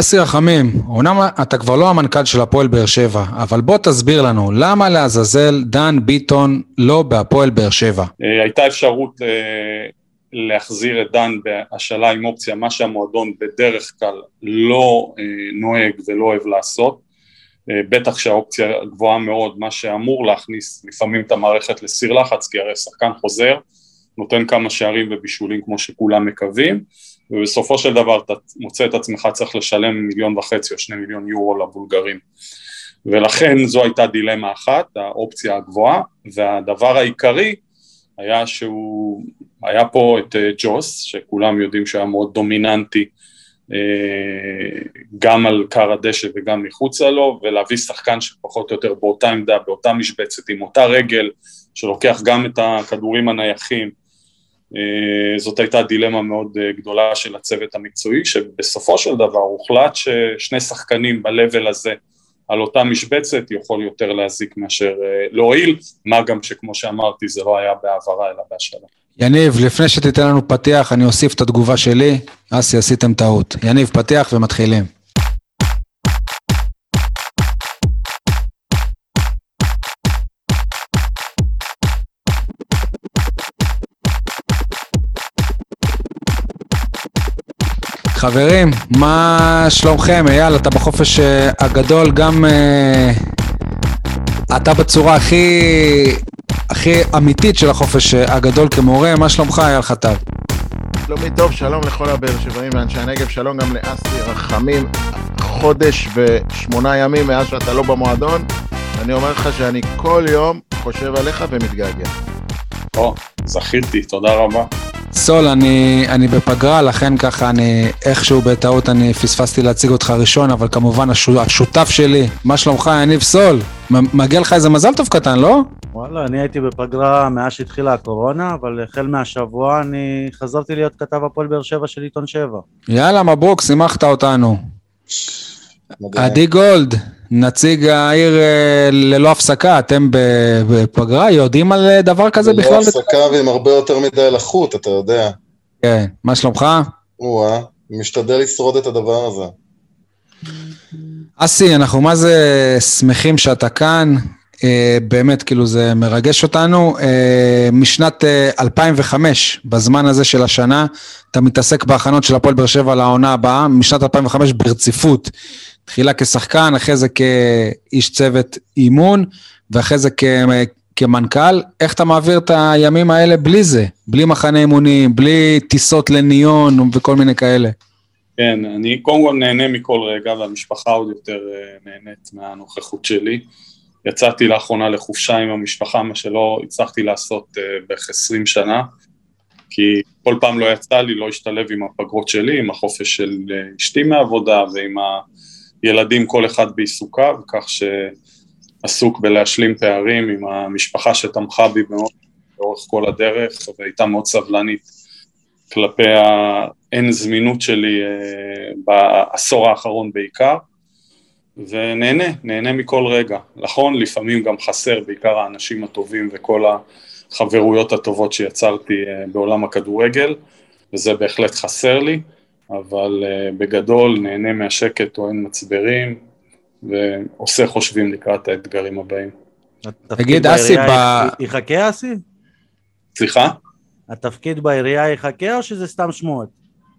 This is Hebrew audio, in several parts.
אסי רחמים, אומנם אתה כבר לא המנכ"ל של הפועל באר שבע, אבל בוא תסביר לנו, למה לעזאזל דן ביטון לא בהפועל באר שבע? אה, הייתה אפשרות אה, להחזיר את דן בהשאלה עם אופציה, מה שהמועדון בדרך כלל לא אה, נוהג ולא אוהב לעשות, בטח שהאופציה גבוהה מאוד, מה שאמור להכניס לפעמים את המערכת לסיר לחץ, כי הרי שחקן חוזר, נותן כמה שערים ובישולים כמו שכולם מקווים, ובסופו של דבר אתה מוצא את עצמך צריך לשלם מיליון וחצי או שני מיליון יורו לבולגרים. ולכן זו הייתה דילמה אחת, האופציה הגבוהה, והדבר העיקרי היה שהוא, היה פה את אה, ג'וס, שכולם יודעים שהיה מאוד דומיננטי אה, גם על קר הדשא וגם מחוצה לו, ולהביא שחקן שפחות או יותר באותה עמדה, באותה משבצת, עם אותה רגל, שלוקח גם את הכדורים הנייחים, זאת הייתה דילמה מאוד אה, גדולה של הצוות המקצועי, שבסופו של דבר הוחלט ששני שחקנים ב-level הזה על אותה משבצת יכול יותר להזיק מאשר אה, להועיל, מה גם שכמו שאמרתי זה לא היה בהעברה אלא בהשאלה. יניב, לפני שתיתן לנו פתיח, אני אוסיף את התגובה שלי. אסי, עשיתם טעות. יניב, פתיח ומתחילים. חברים, מה שלומכם? אייל, אתה בחופש אה, הגדול, גם uh, אתה בצורה הכי, הכי אמיתית של החופש אה, הגדול כמורה, מה שלומך, אייל חטב? שלומי טוב, שלום לכל הבאר שבעים ואנשי הנגב, שלום גם לאסי רחמים, חודש ושמונה ימים מאז שאתה לא במועדון, אני אומר לך שאני כל יום חושב עליך ומתגעגע. או, זכיתי, תודה רבה. סול, אני, אני בפגרה, לכן ככה אני, איכשהו בטעות אני פספסתי להציג אותך ראשון, אבל כמובן השותף שלי, מה שלומך, יניב סול? מגיע לך איזה מזל טוב קטן, לא? וואלה, אני הייתי בפגרה מאז שהתחילה הקורונה, אבל החל מהשבוע אני חזרתי להיות כתב הפועל באר שבע של עיתון שבע. יאללה, מברוק, שימחת אותנו. עדי גולד, נציג העיר אה, ללא הפסקה, אתם בפגרה, יודעים על אה, דבר כזה בכלל? ללא הפסקה ועם הרבה יותר מדי לחות, אתה יודע. כן, מה שלומך? או-אה, משתדל לשרוד את הדבר הזה. אסי, אנחנו מה זה שמחים שאתה כאן, אה, באמת, כאילו זה מרגש אותנו. משנת 2005, בזמן הזה של השנה, אתה מתעסק בהכנות של הפועל באר שבע לעונה הבאה, משנת 2005 ברציפות. תחילה כשחקן, אחרי זה כאיש צוות אימון, ואחרי זה כ... כמנכ"ל, איך אתה מעביר את הימים האלה בלי זה? בלי מחנה אימונים, בלי טיסות לניון וכל מיני כאלה. כן, אני קודם כל נהנה מכל רגע, והמשפחה עוד יותר אה, נהנית מהנוכחות שלי. יצאתי לאחרונה לחופשה עם המשפחה, מה שלא הצלחתי לעשות אה, בערך 20 שנה, כי כל פעם לא יצא לי, לא השתלב עם הפגרות שלי, עם החופש של אה, אשתי מהעבודה ועם ה... ילדים כל אחד בעיסוקיו, כך שעסוק בלהשלים פערים עם המשפחה שתמכה בי מאוד לאורך כל הדרך והייתה מאוד סבלנית כלפי האין זמינות שלי אה, בעשור האחרון בעיקר ונהנה, נהנה מכל רגע. נכון, לפעמים גם חסר בעיקר האנשים הטובים וכל החברויות הטובות שיצרתי אה, בעולם הכדורגל וזה בהחלט חסר לי אבל uh, בגדול נהנה מהשקט, טוען מצברים, ועושה חושבים לקראת האתגרים הבאים. תגיד, אסי, ב... יחכה אסי? סליחה? התפקיד בעירייה יחכה או שזה סתם שמועות?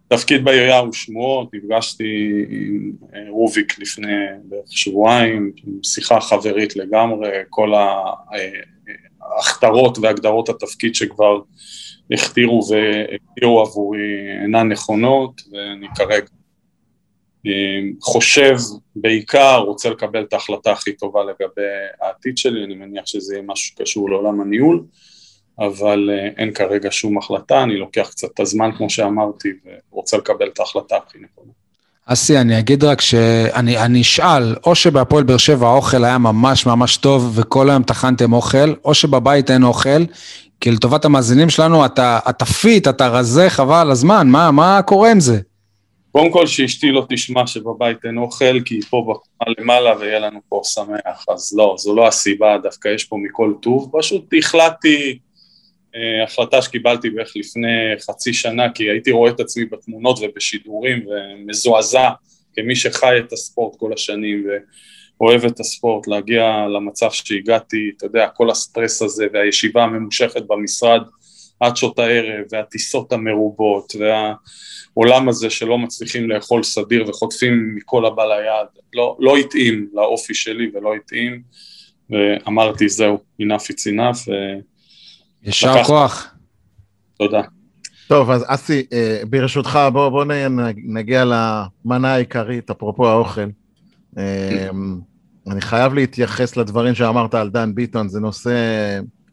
תפקיד בעירייה הוא שמועות, נפגשתי עם אה, רוביק לפני בערך שבועיים, שיחה חברית לגמרי, כל ההכתרות והגדרות התפקיד שכבר הכתירו והגדירו עבורי אינן נכונות ואני כרגע אה, חושב בעיקר, רוצה לקבל את ההחלטה הכי טובה לגבי העתיד שלי, אני מניח שזה יהיה משהו שקשור לעולם הניהול, אבל אה, אין כרגע שום החלטה, אני לוקח קצת את הזמן כמו שאמרתי ורוצה לקבל את ההחלטה הכי נכונה. אסי, אני אגיד רק שאני אשאל, או שבהפועל באר שבע האוכל היה ממש ממש טוב וכל היום טחנתם אוכל, או שבבית אין אוכל, כי לטובת המאזינים שלנו, אתה, אתה fit, אתה רזה, חבל הזמן, מה, מה קורה עם זה? קודם כל שאשתי לא תשמע שבבית אין אוכל, כי היא פה בקומה למעלה ויהיה לנו פה שמח, אז לא, זו לא הסיבה, דווקא יש פה מכל טוב, פשוט החלטתי, אה, החלטה שקיבלתי בערך לפני חצי שנה, כי הייתי רואה את עצמי בתמונות ובשידורים ומזועזע כמי שחי את הספורט כל השנים ואוהב את הספורט, להגיע למצב שהגעתי, אתה יודע, כל הסטרס הזה והישיבה הממושכת במשרד עד שעות הערב והטיסות המרובות והעולם הזה שלא מצליחים לאכול סדיר וחוטפים מכל הבא ליד, לא, לא התאים לאופי שלי ולא התאים ואמרתי זהו, enough it's enough. יישר כוח. תודה. טוב, אז אסי, אה, ברשותך, בוא, בוא נגיע למנה העיקרית, אפרופו האוכל. אה, אני חייב להתייחס לדברים שאמרת על דן ביטון, זה נושא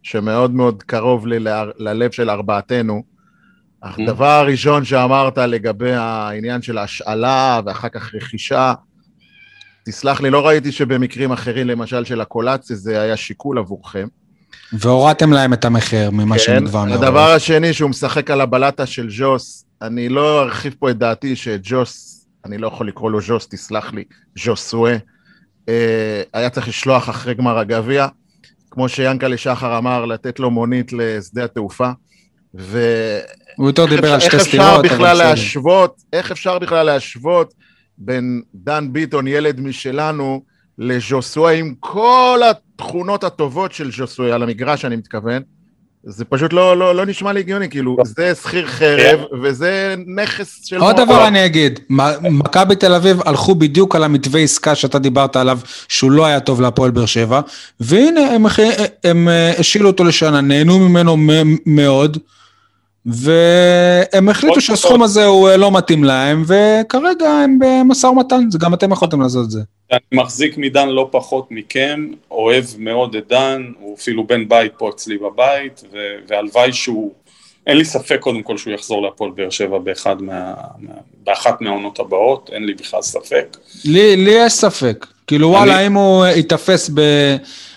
שמאוד מאוד קרוב לי ללב של ארבעתנו. הדבר הראשון שאמרת לגבי העניין של השאלה ואחר כך רכישה, תסלח לי, לא ראיתי שבמקרים אחרים, למשל של הקולציה, זה היה שיקול עבורכם. והורדתם להם את המחיר ממה כן, שנגבר מראש. הדבר השני, שהוא משחק על הבלטה של ג'וס, אני לא ארחיב פה את דעתי שג'וס, אני לא יכול לקרוא לו ג'וס, תסלח לי, ג'וסואה, אה, היה צריך לשלוח אחרי גמר הגביע, כמו שיאנקלה שחר אמר, לתת לו מונית לשדה התעופה, ו... הוא יותר דיבר על שתי סתירות, איך אפשר בכלל להשוות, איך אפשר בכלל להשוות בין דן ביטון, ילד משלנו, לז'וסואה עם כל התכונות הטובות של ז'וסואה על המגרש, אני מתכוון. זה פשוט לא, לא, לא נשמע לי הגיוני, כאילו, זה שכיר חרב וזה נכס של... עוד דבר אני אגיד, מכבי תל אביב הלכו בדיוק על המתווה עסקה שאתה דיברת עליו, שהוא לא היה טוב להפועל באר שבע, והנה הם, אה, השאילו אותו לשנה, נהנו ממנו מאוד, והם החליטו שהסכום הזה הוא אה, לא מתאים להם, וכרגע הם במשא ומתן, זה גם אתם יכולתם לעשות את זה. אני מחזיק מדן לא פחות מכם, אוהב מאוד את דן, הוא אפילו בן בית פה אצלי בבית, והלוואי שהוא, אין לי ספק קודם כל שהוא יחזור להפועל באר שבע באחד מה, באחת מהעונות הבאות, אין לי בכלל ספק. לי, לי יש ספק, כאילו אני... וואלה, אם הוא ייתפס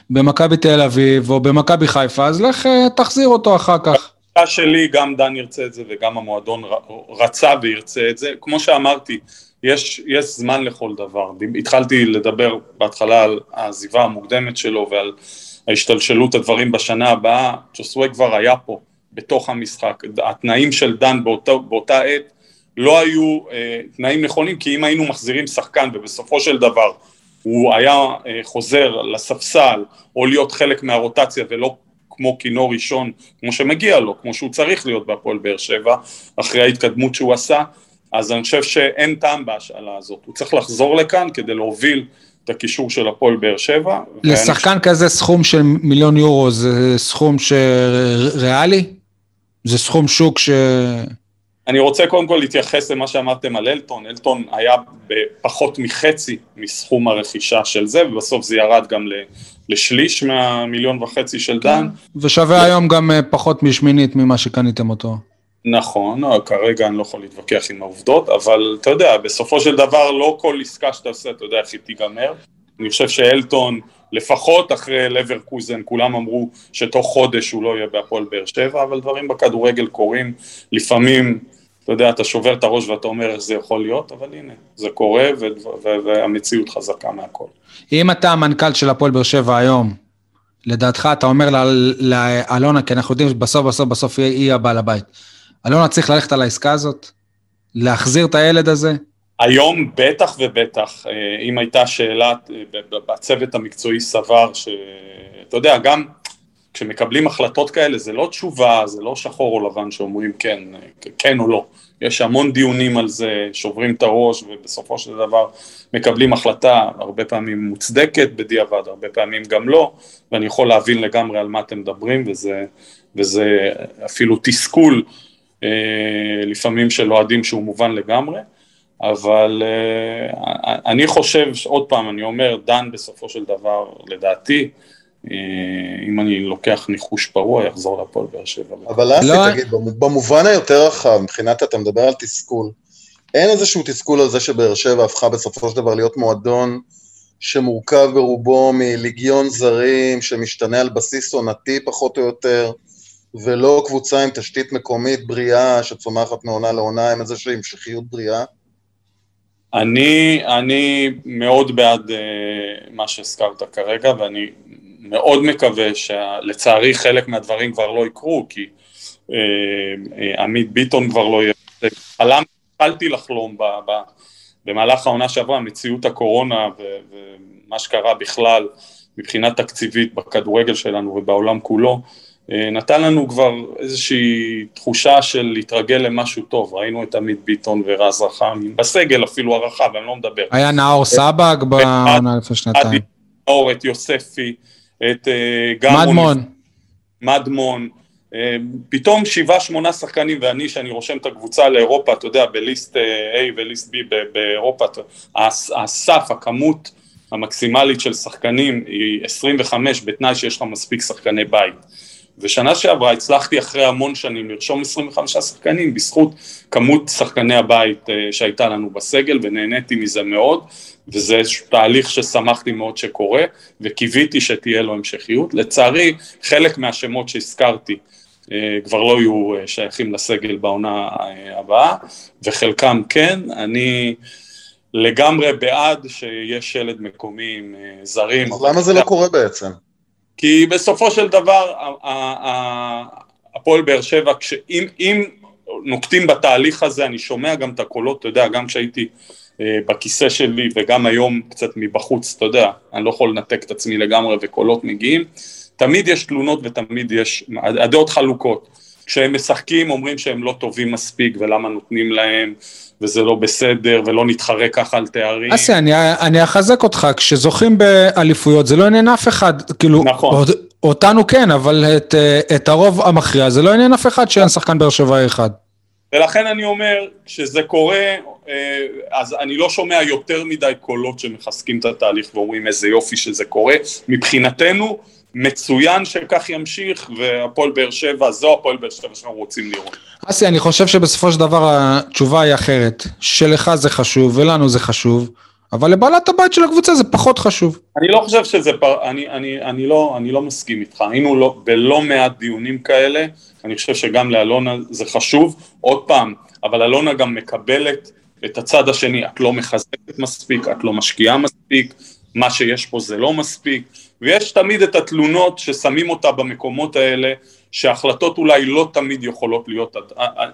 במכבי תל אביב או במכבי חיפה, אז לך אה, תחזיר אותו אחר כך. שלי, גם דן ירצה את זה וגם המועדון רצה וירצה את זה. כמו שאמרתי, יש, יש זמן לכל דבר. התחלתי לדבר בהתחלה על העזיבה המוקדמת שלו ועל ההשתלשלות הדברים בשנה הבאה. ג'וסווה כבר היה פה, בתוך המשחק. התנאים של דן באותה, באותה עת לא היו אה, תנאים נכונים, כי אם היינו מחזירים שחקן ובסופו של דבר הוא היה אה, חוזר לספסל או להיות חלק מהרוטציה ולא כמו כינור ראשון, כמו שמגיע לו, כמו שהוא צריך להיות בהפועל באר שבע, אחרי ההתקדמות שהוא עשה, אז אני חושב שאין טעם בהשאלה הזאת, הוא צריך לחזור לכאן כדי להוביל את הקישור של הפועל באר שבע. לשחקן ואני... כזה סכום של מיליון יורו זה סכום ריאלי? זה סכום שוק ש... אני רוצה קודם כל להתייחס למה שאמרתם על אלטון, אלטון היה בפחות מחצי מסכום הרכישה של זה, ובסוף זה ירד גם לשליש מהמיליון וחצי של דן. ושווה היום גם אה, פחות משמינית ממה שקניתם אותו. נכון, אה, כרגע אני לא יכול להתווכח עם העובדות, אבל אתה יודע, בסופו של דבר לא כל עסקה שאתה עושה, אתה יודע איך היא תיגמר. אני חושב שאלטון, לפחות אחרי לברקוזן, כולם אמרו שתוך חודש הוא לא יהיה בהפועל באר שבע, אבל דברים בכדורגל קורים, לפעמים, אתה יודע, אתה שובר את הראש ואתה אומר איך זה יכול להיות, אבל הנה, זה קורה והמציאות חזקה מהכל. אם אתה המנכ"ל של הפועל באר שבע היום, לדעתך אתה אומר לאלונה, כי אנחנו יודעים שבסוף בסוף בסוף היא הבעל הבית. אלונה צריך ללכת על העסקה הזאת? להחזיר את הילד הזה? היום בטח ובטח, אה, אם הייתה שאלה, אה, בצוות המקצועי סבר שאתה יודע, גם כשמקבלים החלטות כאלה זה לא תשובה, זה לא שחור או לבן שאומרים כן, כן או לא. יש המון דיונים על זה, שוברים את הראש ובסופו של דבר מקבלים החלטה הרבה פעמים מוצדקת בדיעבד, הרבה פעמים גם לא, ואני יכול להבין לגמרי על מה אתם מדברים וזה, וזה אפילו תסכול אה, לפעמים של אוהדים שהוא מובן לגמרי, אבל אה, אני חושב, עוד פעם, אני אומר, דן בסופו של דבר, לדעתי, אם אני לוקח ניחוש פרוע, יחזור לפועל באר שבע. אבל אסי, לא... תגיד, במובן היותר רחב, מבחינת אתה מדבר על תסכול, אין איזשהו תסכול על זה שבאר שבע הפכה בסופו של דבר להיות מועדון שמורכב ברובו מליגיון זרים, שמשתנה על בסיס עונתי פחות או יותר, ולא קבוצה עם תשתית מקומית בריאה שצומחת מעונה לעונה עם איזושהי המשכיות בריאה? אני, אני מאוד בעד uh, מה שהזכרת כרגע, ואני מאוד מקווה שלצערי חלק מהדברים כבר לא יקרו, כי uh, uh, עמית ביטון כבר לא יהיה... חלם, התחלתי לחלום ב, ב, במהלך העונה שעברה, מציאות הקורונה ומה שקרה בכלל מבחינה תקציבית בכדורגל שלנו ובעולם כולו, אה, נתן לנו כבר איזושהי תחושה של להתרגל למשהו טוב, ראינו את עמית ביטון ורז רחם, בסגל אפילו הרחב, אני לא מדבר. היה נאור סבג בעונה לפני שנתיים. נאור, את יוספי, את אה, גמון. מדמון. מדמון. אה, פתאום שבעה שמונה שחקנים ואני שאני רושם את הקבוצה לאירופה, אתה יודע, בליסט A וליסט B באירופה, הסף, הכמות המקסימלית של שחקנים היא 25 בתנאי שיש לך מספיק שחקני בית. ושנה שעברה הצלחתי אחרי המון שנים לרשום 25 שחקנים בזכות כמות שחקני הבית אה, שהייתה לנו בסגל ונהניתי מזה מאוד וזה תהליך ששמחתי מאוד שקורה וקיוויתי שתהיה לו המשכיות. לצערי חלק מהשמות שהזכרתי אה, כבר לא יהיו אה, שייכים לסגל בעונה הבאה וחלקם כן, אני לגמרי בעד שיש שלד מקומי עם זרים. אז למה זה לא קורה בעצם? כי בסופו של דבר הפועל באר שבע, אם נוקטים בתהליך הזה, אני שומע גם את הקולות, אתה יודע, גם כשהייתי אה, בכיסא שלי וגם היום קצת מבחוץ, אתה יודע, אני לא יכול לנתק את עצמי לגמרי וקולות מגיעים, תמיד יש תלונות ותמיד יש, הדעות חלוקות. כשהם משחקים אומרים שהם לא טובים מספיק ולמה נותנים להם וזה לא בסדר, ולא נתחרה ככה על תארים. אסי, אני, אני אחזק אותך, כשזוכים באליפויות זה לא עניין אף אחד, כאילו, נכון. אותנו כן, אבל את, את הרוב המכריע זה לא עניין אף אחד שאין שחקן באר שבע אחד. ולכן אני אומר, כשזה קורה, אה, אז אני לא שומע יותר מדי קולות שמחזקים את התהליך ואומרים איזה יופי שזה קורה. מבחינתנו, מצוין שכך ימשיך, והפועל באר שבע, זו הפועל באר שבע שאנחנו רוצים לראות. אסי, אני חושב שבסופו של דבר התשובה היא אחרת. שלך זה חשוב ולנו זה חשוב, אבל לבעלת הבית של הקבוצה זה פחות חשוב. אני לא חושב שזה, פר... אני, אני, אני, לא, אני לא מסכים איתך, היינו לא, בלא מעט דיונים כאלה, אני חושב שגם לאלונה זה חשוב, עוד פעם, אבל אלונה גם מקבלת את הצד השני, את לא מחזקת מספיק, את לא משקיעה מספיק, מה שיש פה זה לא מספיק, ויש תמיד את התלונות ששמים אותה במקומות האלה, שהחלטות אולי לא תמיד יכולות להיות,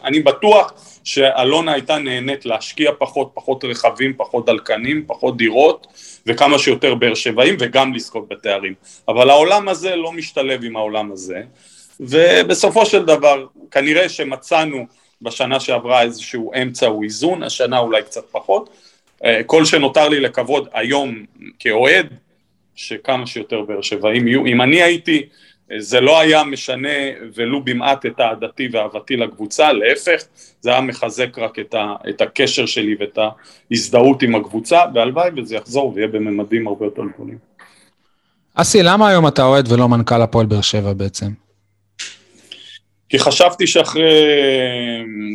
אני בטוח שאלונה הייתה נהנית להשקיע פחות, פחות רכבים, פחות דלקנים, פחות דירות וכמה שיותר באר שבעים וגם לזכות בתארים, אבל העולם הזה לא משתלב עם העולם הזה ובסופו של דבר כנראה שמצאנו בשנה שעברה איזשהו אמצע או איזון, השנה אולי קצת פחות, אה, כל שנותר לי לקוות היום כאוהד שכמה שיותר באר שבעים יהיו, אם אני הייתי זה לא היה משנה ולו במעט את אהדתי ואהבתי לקבוצה, להפך, זה היה מחזק רק את, ה, את הקשר שלי ואת ההזדהות עם הקבוצה, והלוואי וזה יחזור ויהיה בממדים הרבה יותר גדולים. אסי, למה היום אתה אוהד ולא מנכ"ל הפועל באר שבע בעצם? כי חשבתי שאחרי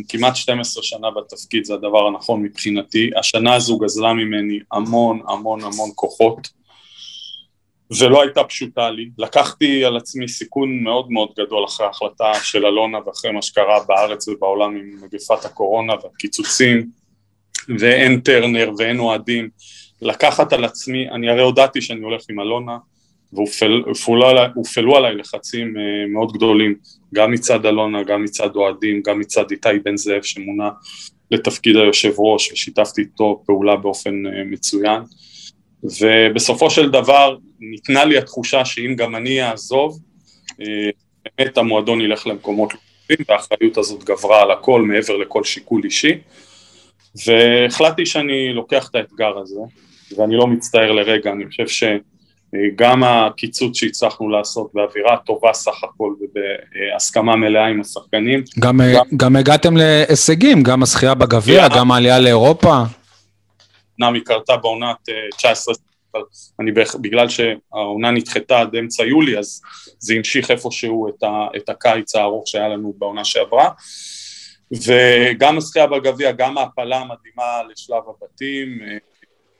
כמעט 12 שנה בתפקיד זה הדבר הנכון מבחינתי, השנה הזו גזלה ממני המון המון המון כוחות. ולא הייתה פשוטה לי, לקחתי על עצמי סיכון מאוד מאוד גדול אחרי ההחלטה של אלונה ואחרי מה שקרה בארץ ובעולם עם מגפת הקורונה והקיצוצים ואין טרנר ואין אוהדים, לקחת על עצמי, אני הרי הודעתי שאני הולך עם אלונה והופעלו עליי לחצים אה, מאוד גדולים, גם מצד אלונה, גם מצד אוהדים, גם מצד איתי בן זאב שמונה לתפקיד היושב ראש ושיתפתי איתו פעולה באופן אה, מצוין. ובסופו של דבר ניתנה לי התחושה שאם גם אני אעזוב, אה, באמת המועדון ילך למקומות טובים והאחריות הזאת גברה על הכל מעבר לכל שיקול אישי והחלטתי שאני לוקח את האתגר הזה ואני לא מצטער לרגע, אני חושב שגם הקיצוץ שהצלחנו לעשות באווירה טובה סך הכל ובהסכמה מלאה עם השחקנים. גם, גם, גם הגעתם להישגים, גם הזכייה בגביע, גם העלייה לאירופה. אמנם היא קרתה בעונת 19, אבל אני בגלל שהעונה נדחתה עד אמצע יולי, אז זה המשיך איפשהו את, ה, את הקיץ הארוך שהיה לנו בעונה שעברה. וגם הזכייה בגביע, גם ההפלה המדהימה לשלב הבתים,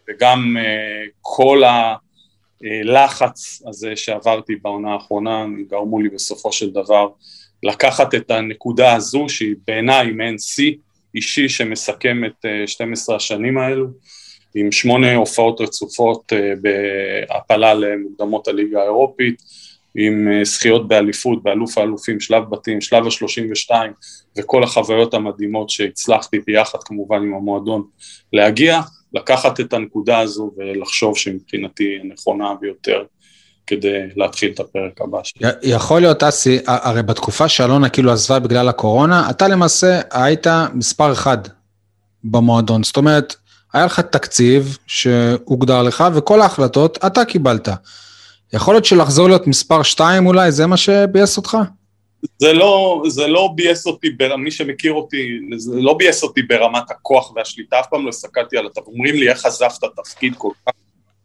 וגם כל הלחץ הזה שעברתי בעונה האחרונה, גרמו לי בסופו של דבר לקחת את הנקודה הזו, שהיא בעיניי מעין שיא אישי שמסכם את 12 השנים האלו, עם שמונה הופעות רצופות אה, בהעפלה למוקדמות הליגה האירופית, עם אה, זכיות באליפות, באלוף האלופים, שלב בתים, שלב השלושים ושתיים, וכל החוויות המדהימות שהצלחתי ביחד כמובן עם המועדון להגיע, לקחת את הנקודה הזו ולחשוב שמבחינתי הנכונה ביותר כדי להתחיל את הפרק הבא שלי. יכול להיות, אסי, הרי בתקופה שאלונה כאילו עזבה בגלל הקורונה, אתה למעשה היית מספר אחד במועדון. זאת אומרת, היה לך תקציב שהוגדר לך, וכל ההחלטות אתה קיבלת. יכול להיות שלחזור להיות מספר שתיים אולי, זה מה שביאס אותך? זה לא, זה לא ביאס אותי, מי שמכיר אותי, זה לא ביאס אותי ברמת הכוח והשליטה, אף פעם לא הסתכלתי על התפקיד, אומרים לי איך עזבת תפקיד כל כך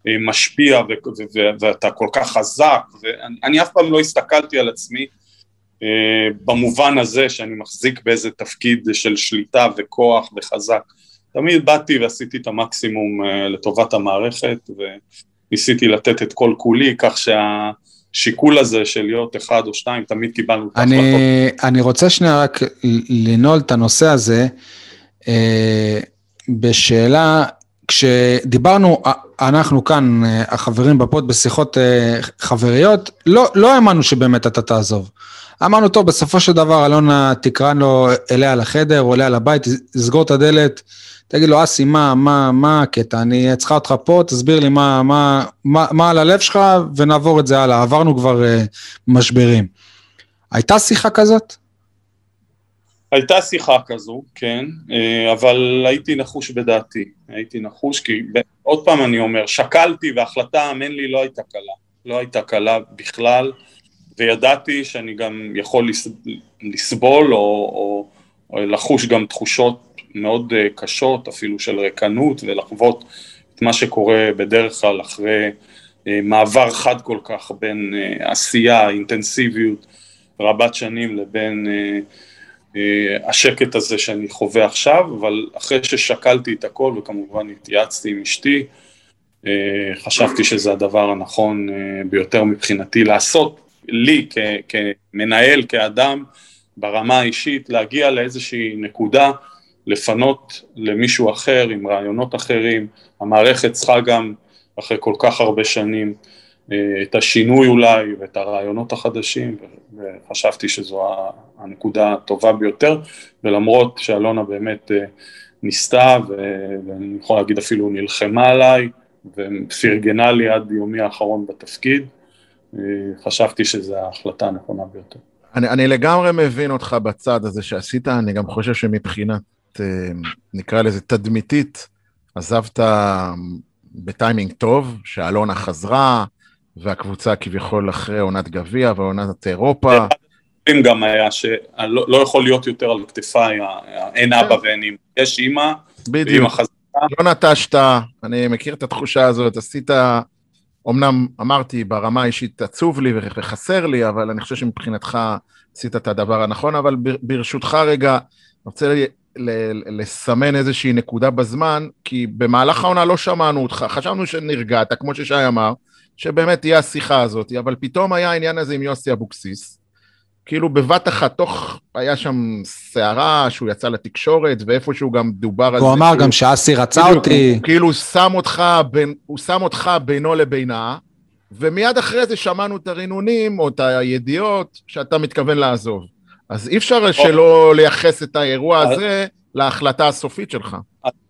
אה, משפיע ו- ו- ו- ואתה כל כך חזק, ואני אף פעם לא הסתכלתי על עצמי אה, במובן הזה שאני מחזיק באיזה תפקיד של שליטה וכוח וחזק, תמיד באתי ועשיתי את המקסימום אה, לטובת המערכת וניסיתי לתת את כל כולי כך שה... השיקול הזה של להיות אחד או שתיים, תמיד קיבלנו את ההחלטות. אני רוצה שנייה רק לנעול את הנושא הזה אה, בשאלה, כשדיברנו, אנחנו כאן, החברים בפוד, בשיחות אה, חבריות, לא, לא האמנו שבאמת אתה תעזוב. אמרנו, טוב, בסופו של דבר אלונה תקרא לו אליה לחדר או אליה לבית, תסגור את הדלת, תגיד לו, אסי, מה, מה, מה הקטע? אני צריכה אותך פה, תסביר לי מה, מה, מה, מה על הלב שלך, ונעבור את זה הלאה. עברנו כבר uh, משברים. הייתה שיחה כזאת? הייתה שיחה כזו, כן, אה, אבל הייתי נחוש בדעתי. הייתי נחוש, כי עוד פעם אני אומר, שקלתי וההחלטה, האמן לי, לא הייתה קלה. לא הייתה קלה בכלל, וידעתי שאני גם יכול לסבול או, או, או לחוש גם תחושות מאוד אה, קשות, אפילו של ריקנות, ולחוות את מה שקורה בדרך כלל אחרי אה, מעבר חד כל כך בין אה, עשייה, אינטנסיביות רבת שנים לבין השקט הזה שאני חווה עכשיו, אבל אחרי ששקלתי את הכל וכמובן התייעצתי עם אשתי, חשבתי שזה הדבר הנכון ביותר מבחינתי לעשות, לי כמנהל, כאדם, ברמה האישית, להגיע לאיזושהי נקודה לפנות למישהו אחר עם רעיונות אחרים, המערכת צריכה גם אחרי כל כך הרבה שנים אה, את השינוי אולי ואת הרעיונות החדשים וחשבתי שזו הנקודה הטובה ביותר ולמרות שאלונה באמת אה, ניסתה ואני יכול להגיד אפילו נלחמה עליי ופרגנה לי עד יומי האחרון בתפקיד, אה, חשבתי שזו ההחלטה הנכונה ביותר. אני, אני לגמרי מבין אותך בצד הזה שעשית, אני גם חושב שמבחינת נקרא לזה תדמיתית, עזבת בטיימינג טוב, שאלונה חזרה, והקבוצה כביכול אחרי עונת גביע ועונת אירופה. גם היה שלא לא יכול להיות יותר על כתפיי, אין אבא ואין אימא. יש אימא, ואימא חזרה. לא נטשת, אני מכיר את התחושה הזאת, עשית, אמנם אמרתי ברמה האישית עצוב לי וחסר לי, אבל אני חושב שמבחינתך עשית את הדבר הנכון, אבל ברשותך רגע, אני רוצה לסמן איזושהי נקודה בזמן, כי במהלך העונה לא שמענו אותך, חשבנו שנרגעת, כמו ששי אמר, שבאמת תהיה השיחה הזאת, אבל פתאום היה העניין הזה עם יוסי אבוקסיס. כאילו בבת אחת, תוך, היה שם סערה שהוא יצא לתקשורת, ואיפשהו גם דובר על זה. הוא אמר גם שאסי רצה כאילו, אותי. הוא, כאילו שם אותך, בין, הוא שם אותך בינו לבינה, ומיד אחרי זה שמענו את הרינונים, או את הידיעות, שאתה מתכוון לעזוב. אז אי אפשר שלא לייחס את האירוע הזה להחלטה הסופית שלך.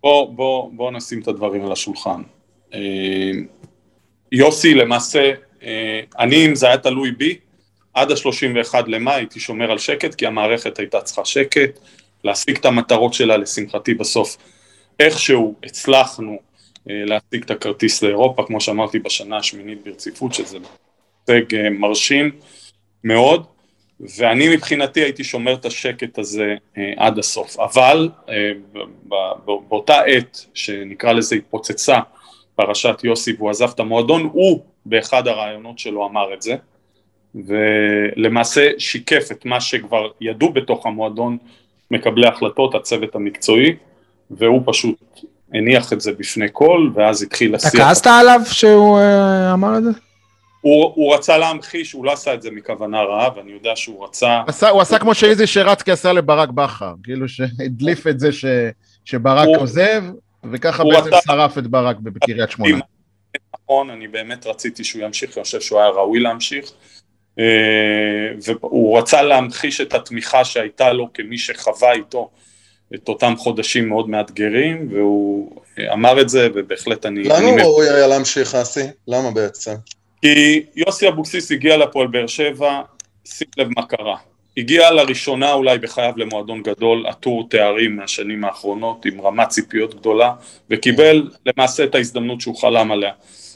בוא, בוא, בוא נשים את הדברים על השולחן. אה, יוסי למעשה, אה, אני אם זה היה תלוי בי, עד ה-31 למאי הייתי שומר על שקט, כי המערכת הייתה צריכה שקט, להשיג את המטרות שלה, לשמחתי בסוף איכשהו הצלחנו אה, להשיג את הכרטיס לאירופה, כמו שאמרתי בשנה השמינית ברציפות, שזה הישג מרשים מאוד. ואני מבחינתי הייתי שומר את השקט הזה אה, עד הסוף, אבל אה, באותה עת שנקרא לזה התפוצצה פרשת יוסי והוא עזב את המועדון, הוא באחד הרעיונות שלו אמר את זה, ולמעשה שיקף את מה שכבר ידעו בתוך המועדון מקבלי החלטות, הצוות המקצועי, והוא פשוט הניח את זה בפני כל, ואז התחיל השיח. אתה כעסת עליו שהוא אה, אמר את זה? הוא, הוא רצה להמחיש, הוא לא עשה את זה מכוונה רעה, ואני יודע שהוא רצה... עשה, הוא עשה כמו שאיזי שרצקי עשה לברק בכר, כאילו שהדליף את זה ש, שברק הוא, עוזב, וככה בעצם רצה... שרף את ברק בקריית שמונה. נכון, אני באמת רציתי שהוא ימשיך, אני חושב שהוא היה ראוי להמשיך. אה, והוא רצה להמחיש את התמיכה שהייתה לו כמי שחווה איתו את אותם חודשים מאוד מאתגרים, והוא אמר את זה, ובהחלט אני... למה הוא ראוי היה להמשיך, אסי? למה בעצם? כי יוסי אבוקסיס הגיע לפועל באר שבע, שים לב מה קרה. הגיע לראשונה אולי בחייו למועדון גדול, עטור תארים מהשנים האחרונות, עם רמת ציפיות גדולה, וקיבל למעשה את ההזדמנות שהוא חלם עליה.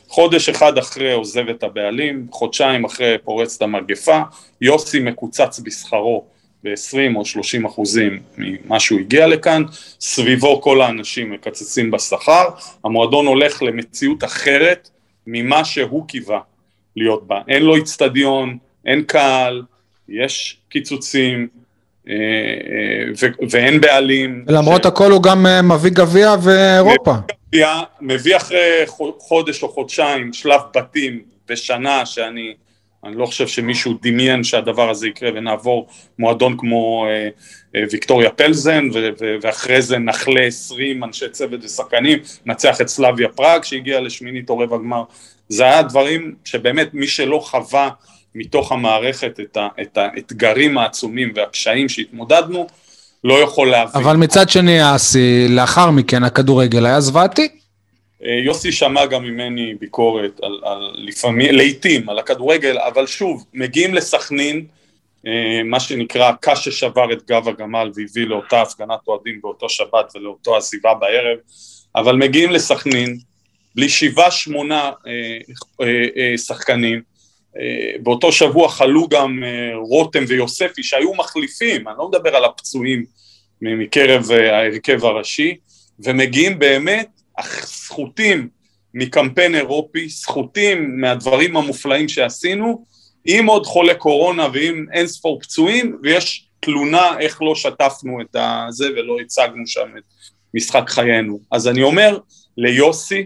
חודש אחד אחרי עוזב את הבעלים, חודשיים אחרי פורצת המגפה, יוסי מקוצץ בשכרו ב-20 או 30 אחוזים ממה שהוא הגיע לכאן, סביבו כל האנשים מקצצים בשכר, המועדון הולך למציאות אחרת ממה שהוא קיווה להיות בה. אין לו איצטדיון, אין קהל, יש קיצוצים אה, אה, ואין בעלים. למרות ש... הכל הוא גם אה, מביא גביע ואירופה. מביא, מביא אחרי חודש או חודשיים שלב בתים בשנה שאני אני לא חושב שמישהו דמיין שהדבר הזה יקרה ונעבור מועדון כמו אה, אה, ויקטוריה פלזן ו- ו- ואחרי זה נחלה עשרים אנשי צוות ושחקנים, נצח את סלאביה פראג שהגיע לשמינית או רבע גמר, זה היה דברים שבאמת מי שלא חווה מתוך המערכת את, ה- את האתגרים העצומים והקשיים שהתמודדנו, לא יכול להבין. אבל מצד שני, אסי, לאחר מכן הכדורגל היה זוועתי. אה, יוסי שמע גם ממני ביקורת על, על לפעמים, לעיתים, על הכדורגל, אבל שוב, מגיעים לסכנין, אה, מה שנקרא קש ששבר את גב הגמל והביא לאותה הפגנת אוהדים באותו שבת ולאותו עזיבה בערב, אבל מגיעים לסכנין, בלי שבעה שמונה אה, שחקנים, באותו שבוע חלו גם רותם ויוספי שהיו מחליפים, אני לא מדבר על הפצועים מקרב ההרכב הראשי, ומגיעים באמת זכותים מקמפיין אירופי, זכותים מהדברים המופלאים שעשינו, עם עוד חולי קורונה ועם אין ספור פצועים, ויש תלונה איך לא שטפנו את הזה ולא הצגנו שם את משחק חיינו. אז אני אומר, ליוסי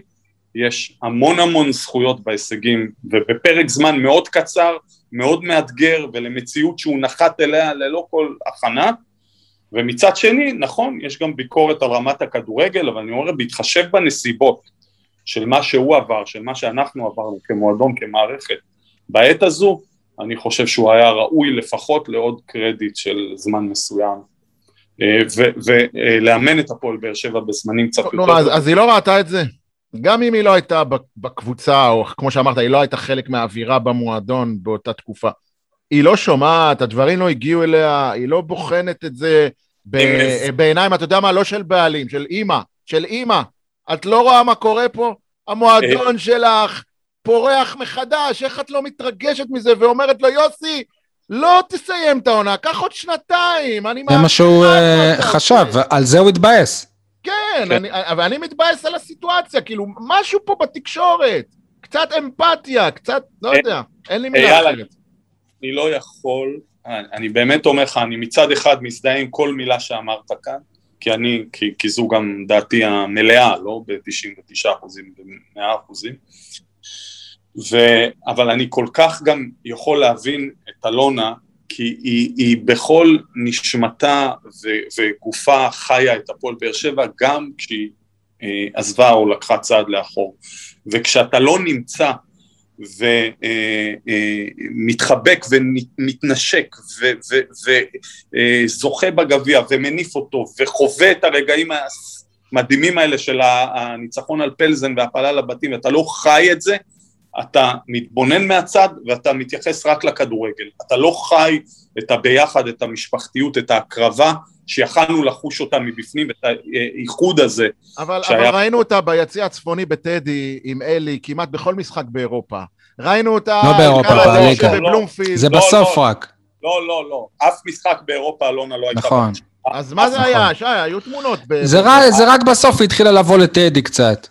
יש המון המון זכויות בהישגים, ובפרק זמן מאוד קצר, מאוד מאתגר, ולמציאות שהוא נחת אליה ללא כל הכנה, ומצד שני, נכון, יש גם ביקורת על רמת הכדורגל, אבל אני אומר, בהתחשב בנסיבות של מה שהוא עבר, של מה שאנחנו עברנו כמועדון, כמערכת, בעת הזו, אני חושב שהוא היה ראוי לפחות לעוד קרדיט של זמן מסוים. אה, ולאמן את הפועל באר שבע בזמנים קצת יותר... נו, אז היא לא ראתה את זה? גם אם היא לא הייתה בקבוצה, או כמו שאמרת, היא לא הייתה חלק מהאווירה במועדון באותה תקופה. היא לא שומעת, הדברים לא הגיעו אליה, היא לא בוחנת את זה בעיניים, אתה יודע מה, לא של בעלים, של אימא, של אימא. את לא רואה מה קורה פה? המועדון שלך פורח מחדש, איך את לא מתרגשת מזה ואומרת לו, יוסי, לא תסיים את העונה, קח עוד שנתיים, אני זה מה שהוא uh, חשב, על זה הוא התבאס. כן, כן. אני, ואני מתבאס על הסיטואציה, כאילו, משהו פה בתקשורת, קצת אמפתיה, קצת, לא אה, יודע, אין לי מילה אחרת. אני לא יכול, אני באמת אומר לך, אני מצד אחד מזדהה עם כל מילה שאמרת כאן, כי אני, כי, כי זו גם דעתי המלאה, לא ב-99 אחוזים, ב-100 אחוזים, ו, אבל אני כל כך גם יכול להבין את אלונה, כי היא, היא בכל נשמתה ו, וגופה חיה את הפועל באר שבע, גם כשהיא אה, עזבה או לקחה צעד לאחור. וכשאתה לא נמצא ומתחבק ומתנשק וזוכה בגביע ומניף אותו וחווה את הרגעים המדהימים האלה של הניצחון על פלזן והפלה לבתים ואתה לא חי את זה, אתה מתבונן מהצד ואתה מתייחס רק לכדורגל, אתה לא חי את הביחד, את המשפחתיות, את ההקרבה שיכלנו לחוש אותה מבפנים, את האיחוד הזה. אבל, שהיה... אבל ראינו אותה ביציע הצפוני בטדי עם אלי כמעט בכל משחק באירופה. ראינו אותה... לא באירופה, בליגה. זה לא, בסוף לא, רק. לא, לא, לא. אף משחק באירופה אלונה לא הייתה... נכון. אז מה זה היה, שי? היו תמונות. זה רק בסוף היא התחילה לבוא לטדי קצת.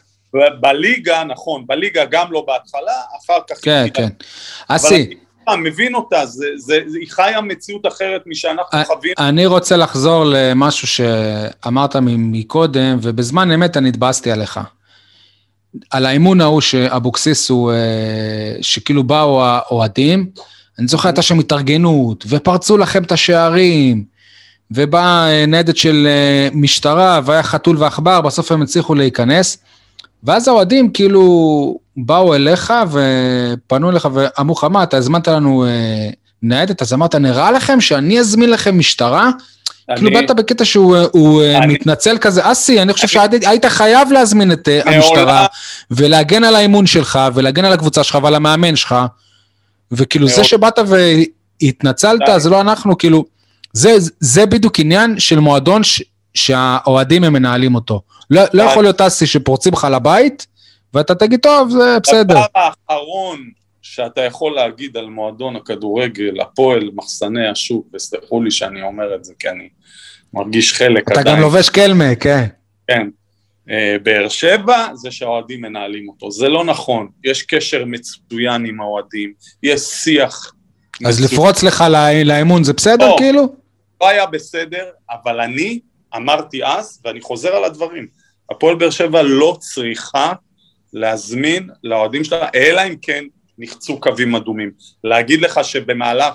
בליגה, נכון, בליגה גם לא בהתחלה, אחר כך... כן, כן. אסי. מבין אותה, זה, זה, זה, היא חיה מציאות אחרת משאנחנו חווים. אני רוצה לחזור למשהו שאמרת מקודם, ובזמן אמת אני התבאסתי עליך. על האימון ההוא שאבוקסיס הוא, אה, שכאילו באו האוהדים, אני זוכר הייתה שם התארגנות, ופרצו לכם את השערים, ובאה אה, ניידת של אה, משטרה, והיה חתול ועכבר, בסוף הם הצליחו להיכנס. ואז האוהדים כאילו באו אליך ופנו אליך ואמרו לך, מה, אתה הזמנת לנו אה, ניידת? אז אמרת, נראה לכם שאני אזמין לכם משטרה? כאילו אני- באת בקטע שהוא הוא, אה, אני- מתנצל כזה, אסי, אני חושב אני- שהיית חייב להזמין את אה, המשטרה ולהגן על האימון שלך ולהגן על הקבוצה שלך ועל המאמן שלך, וכאילו זה. שבאת והתנצלת. זה לא אנחנו, כאילו, זה, זה בדיוק עניין של מועדון ש, שהאוהדים הם מנהלים אותו. לא, לא די. יכול להיות אסי שפורצים לך לבית, ואתה תגיד, טוב, זה בסדר. הדבר האחרון שאתה יכול להגיד על מועדון הכדורגל, הפועל, מחסני השוק, וסלחו לי שאני אומר את זה, כי אני מרגיש חלק אתה עדיין. גם לובש קלמה, כן. כן. אה, באר שבע זה שהאוהדים מנהלים אותו. זה לא נכון. יש קשר מצוין עם האוהדים, יש שיח. אז מצוין. לפרוץ לך לא- לאימון זה בסדר, לא. כאילו? לא היה בסדר, אבל אני אמרתי אז, ואני חוזר על הדברים, הפועל באר שבע לא צריכה להזמין לאוהדים שלה, אלא אם כן נחצו קווים אדומים. להגיד לך שבמהלך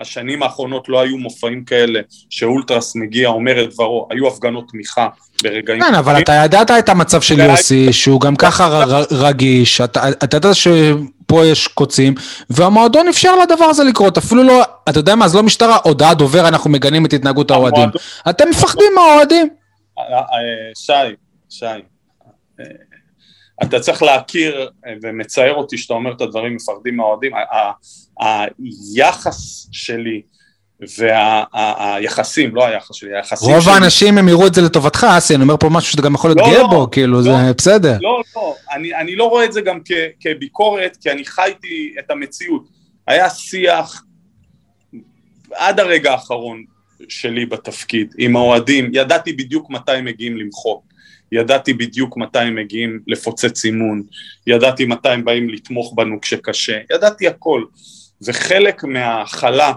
השנים האחרונות לא היו מופעים כאלה, שאולטרס מגיע, אומר את דברו, היו הפגנות תמיכה ברגעים... כן, אבל אתה ידעת את המצב של יוסי, שהוא גם ככה רגיש, אתה יודע שפה יש קוצים, והמועדון אפשר לדבר הזה לקרות, אפילו לא, אתה יודע מה, אז לא משטרה, הודעה דובר, אנחנו מגנים את התנהגות האוהדים. אתם מפחדים מהאוהדים. אה, אה, שי, שי, אה, אתה צריך להכיר, אה, ומצער אותי שאתה אומר את הדברים מפחדים מהאוהדים, היחס שלי והיחסים, לא היחס שלי, היחסים רוב שלי, האנשים הם יראו את זה לטובתך, אסי, אני אומר פה משהו שאתה גם יכול להיות לא, גאה לא, בו, כאילו, לא. זה בסדר. לא, לא, אני, אני לא רואה את זה גם כ, כביקורת, כי אני חייתי את המציאות. היה שיח עד הרגע האחרון שלי בתפקיד, עם האוהדים, ידעתי בדיוק מתי מגיעים למחוק, ידעתי בדיוק מתי הם מגיעים לפוצץ אימון, ידעתי מתי הם באים לתמוך בנו כשקשה, ידעתי הכל. וחלק מההכלה,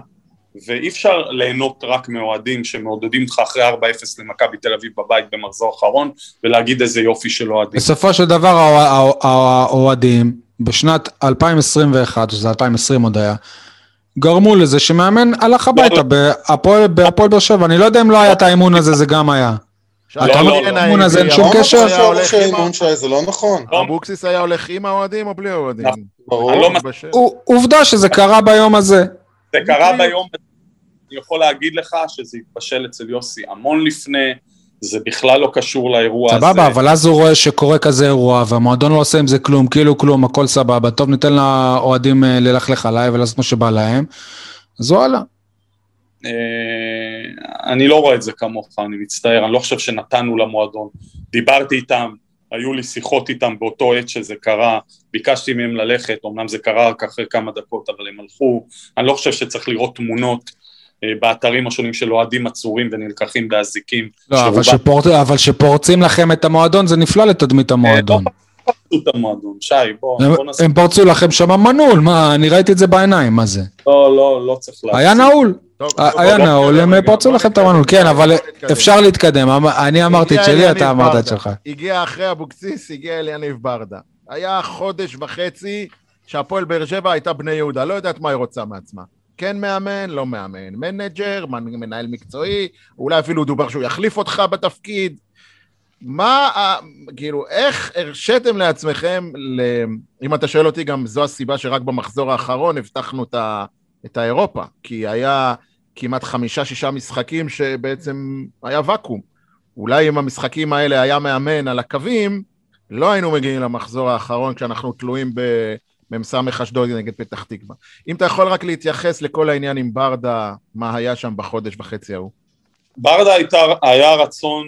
ואי אפשר ליהנות רק מאוהדים שמעודדים אותך אחרי 4-0 למכבי תל אביב בבית במחזור האחרון, ולהגיד איזה יופי של אוהדים. בסופו של דבר האוה- האוה- האוהדים, בשנת 2021, שזה 2020 עוד היה, גרמו לזה שמאמן הלך הביתה בהפועל באר שבע, אני לא יודע אם לא היה את האימון הזה, זה גם היה. אתה לא, לא, לא. אמון הזה, אין שום קשר? הולך עם זה לא נכון. ה- אבוקסיס היה הולך עם האוהדים או בלי האוהדים? נכון. ברור. לא עובדה שזה קרה ביום הזה. זה קרה. ביום, אני יכול להגיד לך שזה התבשל אצל יוסי המון לפני, זה בכלל לא קשור לאירוע הזה. סבבה, אבל אז הוא רואה שקורה כזה אירוע, והמועדון לא עושה עם זה כלום, כאילו כלום, הכל סבבה, טוב ניתן לאוהדים אה, ללכלך עליי ולעשות מה שבא להם, אז וואלה. אה, אני לא רואה את זה כמוך, אני מצטער, אני לא חושב שנתנו למועדון. דיברתי איתם, היו לי שיחות איתם באותו עת שזה קרה, ביקשתי מהם ללכת, אמנם זה קרה רק אחרי כמה דקות, אבל הם הלכו. אני לא חושב שצריך לראות תמונות אה, באתרים השונים של אוהדים עצורים ונלקחים באזיקים. לא, אבל, שפורט, אבל שפורצים לכם את המועדון, זה נפלא לתדמית המועדון. לא פרצו את המועדון, שי, בוא, הם, בוא נעשה... הם פרצו לכם שם מנעול, מה, אני ראיתי את זה בעיניים, מה זה? לא, לא, לא צריך להפסיק. היה נעול, היה רגע, פרצו לכם את המנעול, כן, אבל. אפשר להתקדם, אמ- אני אמרתי את שלי, אתה אמרת את. שלך. הגיע אחרי אבוקסיס, הגיע אליניב ברדה. היה חודש וחצי שהפועל באר שבע הייתה בני יהודה, לא יודעת מה היא רוצה מעצמה. כן מאמן, לא מאמן. מנג'ר, מנ- מנהל מקצועי, אולי אפילו דובר שהוא יחליף אותך בתפקיד. מה, כאילו, איך הרשיתם לעצמכם, ל... אם אתה שואל אותי, גם זו הסיבה שרק במחזור האחרון הבטחנו את, ה... את האירופה, כי היה כמעט חמישה-שישה משחקים שבעצם היה ואקום. אולי אם המשחקים האלה היה מאמן על הקווים, לא היינו מגיעים למחזור האחרון כשאנחנו תלויים במ"ס אשדוד נגד פתח תקווה. אם אתה יכול רק להתייחס לכל העניין עם ברדה, מה היה שם בחודש וחצי ההוא. ברדה הייתה, היה רצון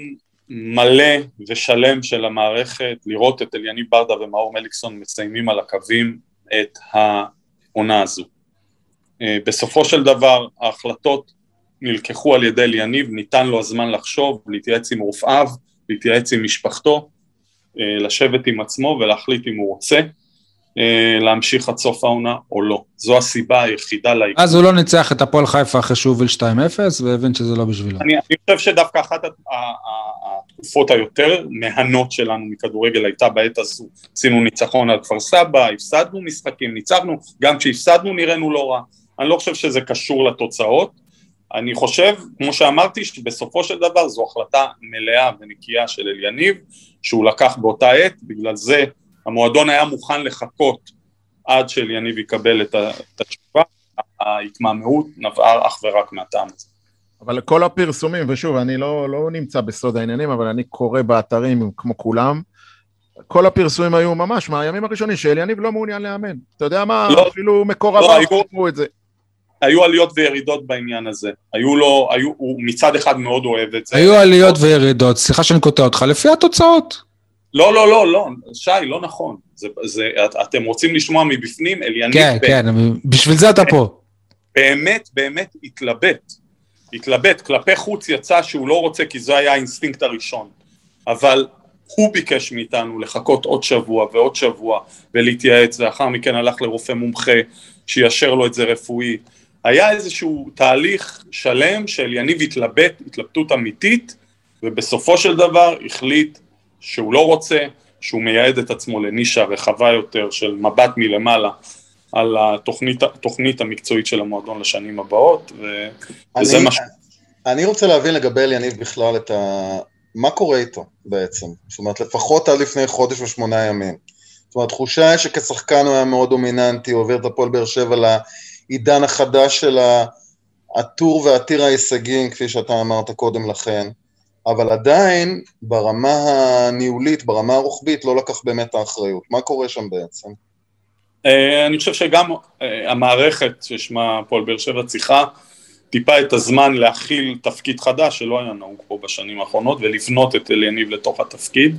מלא ושלם של המערכת לראות את אליניב ברדה ומאור מליקסון מסיימים על הקווים את העונה הזו. אה, בסופו של דבר ההחלטות נלקחו על ידי אליניב, ניתן לו הזמן לחשוב, להתייעץ עם רופאיו, להתייעץ עם משפחתו, אה, לשבת עם עצמו ולהחליט אם הוא רוצה אה, להמשיך עד סוף העונה או לא. זו הסיבה היחידה לעיכוב. אז הוא לא ניצח את הפועל חיפה אחרי שהוא הוביל 2-0, והבין שזה לא בשבילו. אני, אני חושב שדווקא אחת התקופות היותר מהנות שלנו מכדורגל הייתה בעת הזו. עשינו ניצחון על כפר סבא, הפסדנו משחקים, ניצחנו, גם כשהפסדנו נראינו לא רע. אני לא חושב שזה קשור לתוצאות. אני חושב, כמו שאמרתי, שבסופו של דבר זו החלטה מלאה ונקייה של אליניב, שהוא לקח באותה עת, בגלל זה המועדון היה מוכן לחכות עד שאליניב יקבל את התשובה. ההתמהמהות נבעה אך ורק מהטעם הזה. אבל כל הפרסומים, ושוב, אני לא, לא נמצא בסוד העניינים, אבל אני קורא באתרים כמו כולם, כל הפרסומים היו ממש מהימים הראשונים שאליניב לא מעוניין לאמן. אתה יודע מה, לא, אפילו מקורביו לא, חשבו את זה. היו עליות וירידות בעניין הזה. היו לו, היו, הוא מצד אחד מאוד אוהב את זה. היו עליות וירידות, סליחה שאני קוטע אותך, לפי התוצאות. לא, לא, לא, לא, שי, לא נכון. זה, זה, את, אתם רוצים לשמוע מבפנים, אליניב כן, ב- כן, בשביל זה אתה פה. באמת, באמת התלבט. התלבט. כלפי חוץ יצא שהוא לא רוצה כי זה היה האינסטינקט הראשון. אבל הוא ביקש מאיתנו לחכות עוד שבוע ועוד שבוע ולהתייעץ, לאחר מכן הלך לרופא מומחה שיאשר לו את זה רפואי. היה איזשהו תהליך שלם שאליניב התלבט, התלבטות אמיתית, ובסופו של דבר החליט שהוא לא רוצה, שהוא מייעד את עצמו לנישה רחבה יותר של מבט מלמעלה על התוכנית, התוכנית המקצועית של המועדון לשנים הבאות, ו... וזה אני, מה ש... אני רוצה להבין לגבי אליניב בכלל את ה... מה קורה איתו בעצם? זאת אומרת, לפחות עד לפני חודש ושמונה ימים. זאת אומרת, התחושה היא שכשחקן הוא היה מאוד דומיננטי, הוא העביר את הפועל באר שבע לעידן החדש של הטור ועתיר ההישגים, כפי שאתה אמרת קודם לכן, אבל עדיין ברמה הניהולית, ברמה הרוחבית, לא לקח באמת האחריות. מה קורה שם בעצם? אה, אני חושב שגם אה, המערכת ששמה הפועל באר שבע צריכה טיפה את הזמן להכיל תפקיד חדש שלא היה נהוג פה בשנים האחרונות ולבנות את אליניב לתוך התפקיד.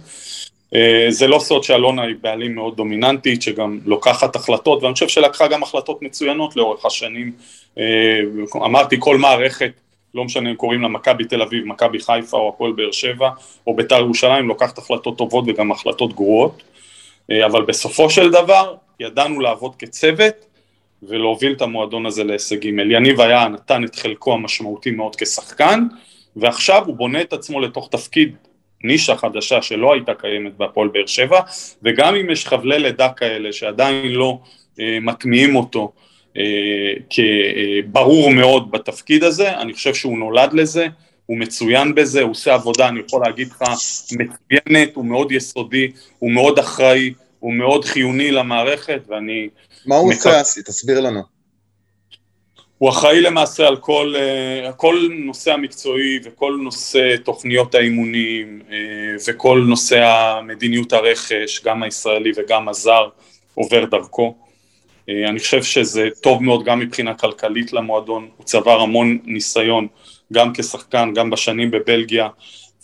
אה, זה לא סוד שאלונה היא בעלים מאוד דומיננטית שגם לוקחת החלטות ואני חושב שלקחה גם החלטות מצוינות לאורך השנים. אה, אמרתי כל מערכת, לא משנה אם קוראים לה מכבי תל אביב, מכבי חיפה או הפועל באר שבע או בית"ר ירושלים, לוקחת החלטות טובות וגם החלטות גרועות. אה, אבל בסופו של דבר ידענו לעבוד כצוות ולהוביל את המועדון הזה להישגים. אליניב היה, נתן את חלקו המשמעותי מאוד כשחקן, ועכשיו הוא בונה את עצמו לתוך תפקיד נישה חדשה שלא הייתה קיימת בהפועל באר שבע, וגם אם יש חבלי לידה כאלה שעדיין לא אה, מטמיעים אותו אה, כברור מאוד בתפקיד הזה, אני חושב שהוא נולד לזה, הוא מצוין בזה, הוא עושה עבודה, אני יכול להגיד לך, מצוינת, הוא מאוד יסודי, הוא מאוד אחראי, הוא מאוד חיוני למערכת, ואני... מה הוא מקו- עושה, אסי? תסביר לנו. הוא אחראי למעשה על כל, אה, כל נושא המקצועי וכל נושא תוכניות האימונים אה, וכל נושא המדיניות הרכש, גם הישראלי וגם הזר, עובר דרכו. אה, אני חושב שזה טוב מאוד גם מבחינה כלכלית למועדון, הוא צבר המון ניסיון גם כשחקן, גם בשנים בבלגיה,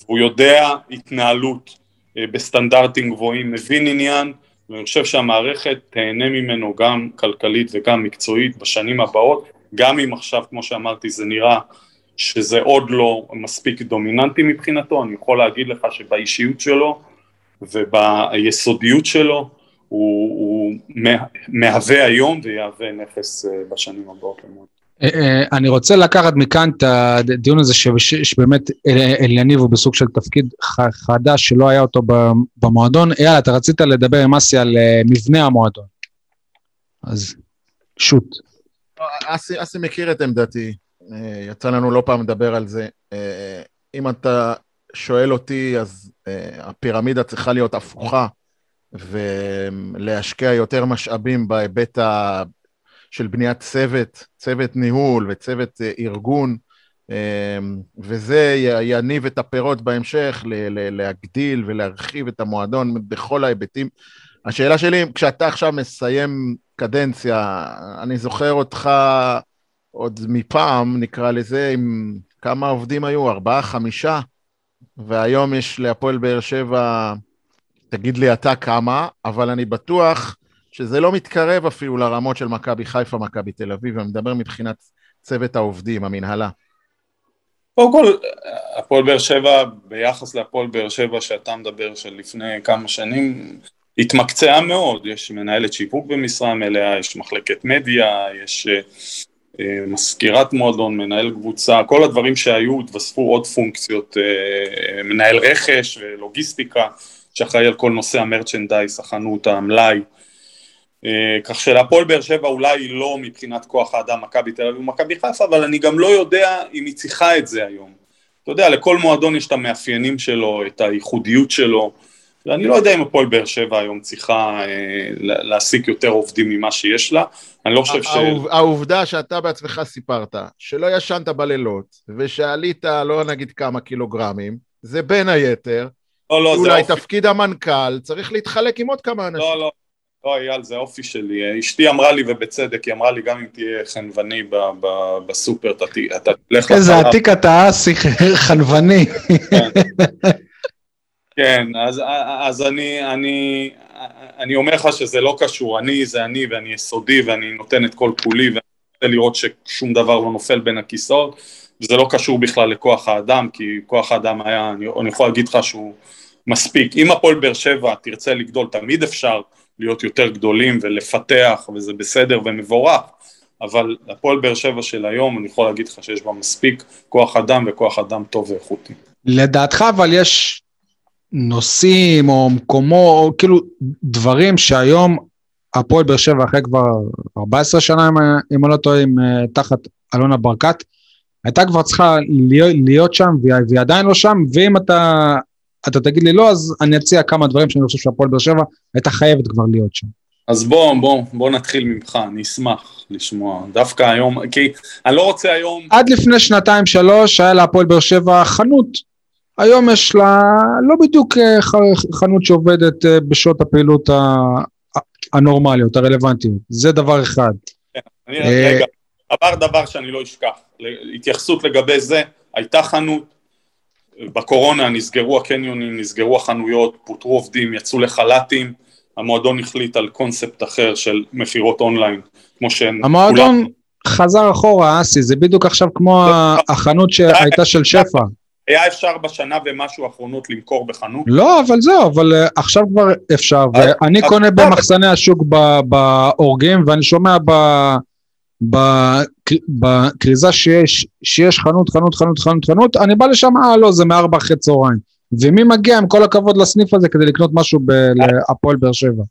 והוא יודע התנהלות בסטנדרטים גבוהים, מבין עניין, ואני חושב שהמערכת תהנה ממנו גם כלכלית וגם מקצועית בשנים הבאות, גם אם עכשיו, כמו שאמרתי, זה נראה שזה עוד לא מספיק דומיננטי מבחינתו, אני יכול להגיד לך שבאישיות שלו וביסודיות שלו, הוא, הוא מה- מהווה היום ויהווה נכס אה, בשנים הבאות. אה, אה, אני רוצה לקחת מכאן את הדיון הזה שבאמת אל- אליניב הוא בסוג של תפקיד חדש שלא היה אותו במועדון. אייל, אתה רצית לדבר עם אסי על מבנה המועדון. אז שוט. אסי, אסי מכיר את עמדתי, אה, יצא לנו לא פעם לדבר על זה. אה, אם אתה שואל אותי, אז אה, הפירמידה צריכה להיות הפוכה, ולהשקיע יותר משאבים בהיבט ה... של בניית צוות, צוות ניהול וצוות ארגון, וזה יניב את הפירות בהמשך, להגדיל ולהרחיב את המועדון בכל ההיבטים. השאלה שלי, כשאתה עכשיו מסיים קדנציה, אני זוכר אותך עוד מפעם, נקרא לזה, עם כמה עובדים היו? ארבעה, חמישה? והיום יש להפועל באר שבע, תגיד לי אתה כמה, אבל אני בטוח שזה לא מתקרב אפילו לרמות של מכבי חיפה, מכבי תל אביב, אני מדבר מבחינת צוות העובדים, המנהלה. קודם כל, הפועל באר שבע, ביחס להפועל באר שבע שאתה מדבר של לפני כמה שנים, התמקצעה מאוד, יש מנהלת שיווק במשרה מלאה, יש מחלקת מדיה, יש אה, אה, מזכירת מועדון, מנהל קבוצה, כל הדברים שהיו, התווספו עוד פונקציות, אה, מנהל רכש ולוגיסטיקה, שאחראי על כל נושא המרצ'נדייז, החנות, המלאי. אה, כך שלהפועל באר שבע אולי לא מבחינת כוח האדם מכבי תל אביב ומכבי חיפה, אבל אני גם לא יודע אם היא צריכה את זה היום. אתה יודע, לכל מועדון יש את המאפיינים שלו, את הייחודיות שלו, ואני לא יודע אם הפועל באר שבע היום צריכה אה, להעסיק יותר עובדים ממה שיש לה, אני לא חושב ש... העובדה שאתה בעצמך סיפרת, שלא ישנת בלילות, ושעלית לא נגיד כמה קילוגרמים, זה בין היתר, לא, לא, אולי אופי. תפקיד המנכ"ל צריך להתחלק עם עוד כמה אנשים. לא, לא, לא, אייל, זה אופי שלי. אשתי אמרה לי, ובצדק, היא אמרה לי, גם אם תהיה חנווני בסופר, אתה תלך לחלב. איזה עתיק אתה אסי חנווני. כן. אז, אז אני, אני, אני אומר לך שזה לא קשור, אני זה אני ואני יסודי ואני נותן את כל כולי ואני רוצה לראות ששום דבר לא נופל בין הכיסאות, זה לא קשור בכלל לכוח האדם, כי כוח האדם היה, אני, אני יכול להגיד לך שהוא מספיק. אם הפועל באר שבע תרצה לגדול, תמיד אפשר להיות יותר גדולים ולפתח וזה בסדר ומבורך, אבל הפועל באר שבע של היום, אני יכול להגיד לך שיש בה מספיק כוח אדם וכוח אדם טוב ואיכותי. לדעתך אבל יש נושאים או מקומו, או כאילו דברים שהיום הפועל באר שבע אחרי כבר 14 שנה, אם אני לא טועה, אה, תחת אלונה ברקת, הייתה כבר צריכה להיות, להיות שם והיא עדיין לא שם, ואם אתה, אתה תגיד לי לא, אז אני אציע כמה דברים שאני חושב שהפועל באר שבע הייתה חייבת כבר להיות שם. אז בוא, בוא, בוא נתחיל ממך, אני אשמח לשמוע. דווקא היום, כי אני לא רוצה היום... עד לפני שנתיים שלוש היה להפועל באר שבע חנות היום יש לה לא בדיוק אה, חנות שעובדת אה, בשעות הפעילות הנורמליות, הרלוונטיות. זה דבר אחד. כן, אני, אה, רגע, עבר דבר שאני לא אשכח. התייחסות לגבי זה, הייתה חנות, בקורונה נסגרו הקניונים, נסגרו החנויות, פוטרו עובדים, יצאו לחל"תים, המועדון החליט על קונספט אחר של מכירות אונליין, כמו שהן... המועדון כולם... חזר אחורה, אסי, זה בדיוק עכשיו כמו החנות שהייתה של שפע. היה אפשר בשנה ומשהו האחרונות למכור בחנות? לא, אבל זהו, אבל uh, עכשיו כבר אפשר, ואני קונה במחסני השוק באורגים, ואני שומע בכריזה שיש, שיש חנות, חנות, חנות, חנות, חנות, אני בא לשם, אה, לא, זה מארבע אחרי צהריים. ומי מגיע, עם כל הכבוד לסניף הזה, כדי לקנות משהו בהפועל באר שבע?